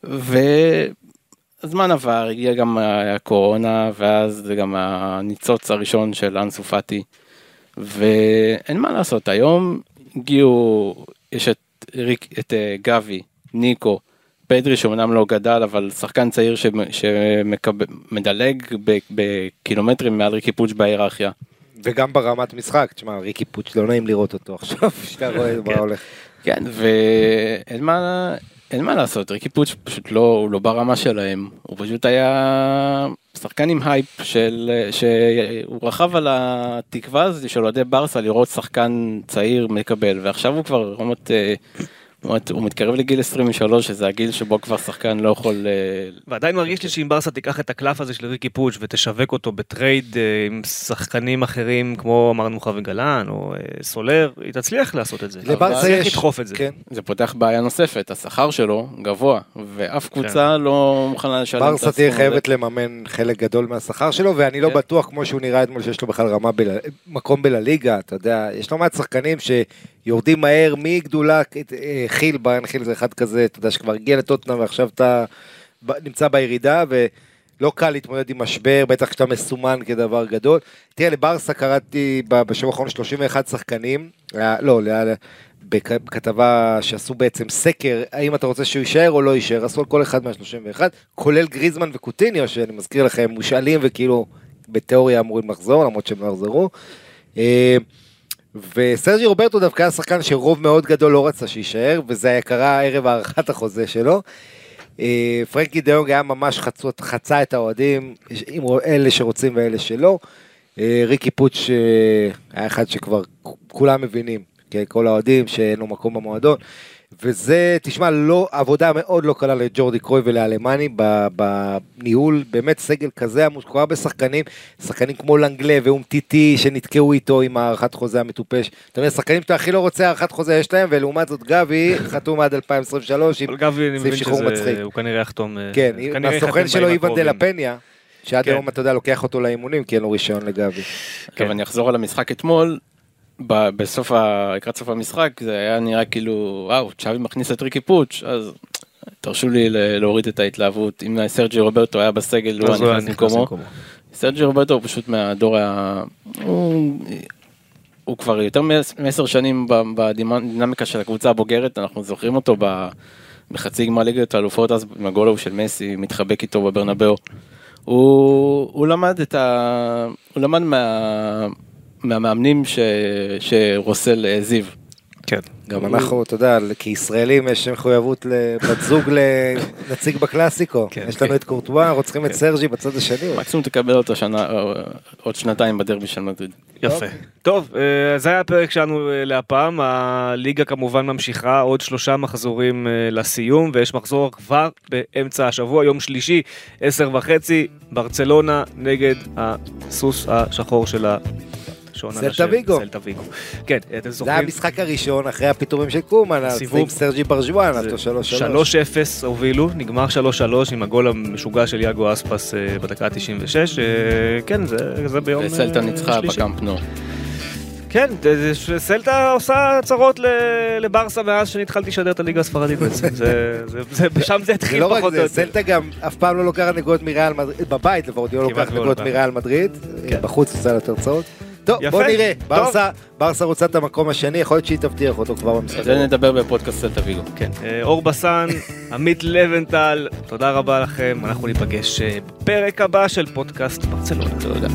והזמן עבר, הגיע גם הקורונה ואז זה גם הניצוץ הראשון של אנסו פאטי. ואין מה לעשות, היום הגיעו, יש את, ריק, את אה, גבי, ניקו, פדרי שאומנם לא גדל אבל שחקן צעיר שמדלג בקילומטרים מעל ריקי פוץ' בהיררכיה. וגם ברמת משחק, תשמע, ריקי פוץ' לא נעים לראות אותו עכשיו, שאתה רואה מה הולך. כן, ואין מה, אין מה לעשות, ריקי פוץ' פשוט לא, הוא לא ברמה שלהם, הוא פשוט היה שחקן עם הייפ של, שהוא רכב על התקווה הזאת של אוהדי ברסה לראות שחקן צעיר מקבל, ועכשיו הוא כבר רמות, אה, הוא מתקרב לגיל 23, שזה הגיל שבו כבר שחקן לא יכול... אה, ועדיין מרגיש לי שאם ברסה תיקח את הקלף הזה של ריקי פוץ' ותשווק אותו ב trade אה, עם שחקנים אחרים כמו אמרנו חאבי גלאן או אה, סולר, היא תצליח לעשות את זה. לברסה יש, לדחוף את זה. כן. זה פותח בעיה נוספת, השכר שלו גבוה, ואף קבוצה לא מוכנה לשלם את ברסה הסכום תהיה הזה. חייבת לממן חלק גדול מהשכר שלו, ואני לא כן. בטוח כמו שהוא נראה אתמול שיש לו בכלל רמה, בל... מקום בלליגה, אתה יודע, יש לא מעט שחקנים שיורדים מהר מגדולה, אה, חיל, ביין חיל זה אחד כזה, אתה יודע, שכבר הגיע לטוטנאם ועכשיו אתה נמצא בירידה, ולא קל להתמודד עם משבר, בטח כשאתה מסומן כדבר גדול. תראה, לברסה קראתי בשבוע האחרון 31 שחקנים, היה- לא, בכתבה שעשו בעצם סקר, האם אתה רוצה שהוא יישאר או לא יישאר, עשו על כל אחד מה-31, כולל גריזמן וקוטיניו, שאני מזכיר לכם, מושאלים וכאילו בתיאוריה אמורים לחזור, למרות שהם לא יחזרו. וסרג'י רוברטו דווקא היה שחקן שרוב מאוד גדול לא רצה שיישאר, וזה היה קרה ערב הארכת החוזה שלו. אה, פרנקי דיונג היה ממש חצות, חצה את האוהדים, אלה שרוצים ואלה שלא. אה, ריקי פוץ' אה, היה אחד שכבר כולם מבינים, כן, כל האוהדים שאין לו מקום במועדון. וזה, תשמע, לא, עבודה מאוד לא קלה לג'ורדי קרוי ולאלמני בניהול, באמת סגל כזה עמוס, כל הרבה שחקנים, שחקנים כמו לנגלה ואום טיטי שנתקעו איתו עם הארכת חוזה המטופש. אתה אומר, שחקנים שאתה הכי לא רוצה הארכת חוזה יש להם, ולעומת זאת גבי חתום עד 2023 עם אבל גבי, אני סעיף מבין שחרור מצחיק. הוא כנראה יחתום. אה, כן, ייחתם שלו איוואן דה לה פנייה, שעד כן. היום אתה יודע לוקח אותו לאימונים כי אין לו רישיון לגבי. טוב, אני אחזור על המשחק אתמול. ב- בסוף, ה- לקראת סוף המשחק זה היה נראה כאילו וואו צ'אבי מכניס את ריקי פוץ' אז תרשו לי להוריד את ההתלהבות אם סרג'י רוברטו היה בסגל הוא היה נכנס במקומו. סרג'י רוברטו הוא פשוט מהדור ה... הוא, הוא כבר יותר מעש- מעשר שנים בדינמיקה של הקבוצה הבוגרת אנחנו זוכרים אותו ב... בחצי גמר ליגת האלופות אז עם הגול ההוא של מסי מתחבק איתו בברנבאו. הוא, הוא למד את ה... הוא למד מה... מהמאמנים ש... שרוסל העזיב. כן. גם אנחנו, אתה יודע, כישראלים יש מחויבות לבת זוג לנציג בקלאסיקו. כן, יש לנו כן. את קורטואה, אנחנו צריכים את סרג'י בצד השני. מקסימום תקבל אותו שנה, או- עוד שנתיים בדרבי של מדריד. יפה. טוב, אה, זה היה הפרק שלנו אה, להפעם, הליגה כמובן ממשיכה, עוד שלושה מחזורים אה, לסיום, ויש מחזור כבר באמצע השבוע, יום שלישי, עשר וחצי, ברצלונה נגד הסוס השחור של השעון סלטה הנשל, ויגו. סלטה ויגו. כן, אתם זה זוכרים? המשחק הראשון אחרי הפיטורים של קומן, סיבוב. עם סרג'י ברז'ואן, זה אותו שלוש שלוש. 3-0 הובילו, נגמר 3-3 עם הגול המשוגע של יאגו אספס אה, בדקה ה-96, כן, זה זה ביום אה, וסלטה ניצחה שלישי. בקאמפ נו. כן, זה- זה- סלטה עושה צרות ל- לברסה מאז שהתחלתי לשדר את הליגה הספרדית בעצם, זה- זה- זה- שם זה זה התחיל לא רק פחות או זה, יותר. סלטה גם אף פעם לא לוקחת נקודות מריאל מדריד, בבית לפחות, היא לא לוקחת לא נקודות לוקחת. מריאל מדריד, כן. בחוץ עושה לה תוצאות. טוב, יפה, בוא נראה, טוב. ברסה, ברסה רוצה את המקום השני, יכול להיות שהיא תבטיח אותו כבר במשחק. זה נדבר בפודקאסט סלטה ויגו. כן, אה, אור בסן, עמית לבנטל, תודה רבה לכם, אנחנו ניפגש אה, בפרק הבא של פודקאסט ברצלונה. תודה.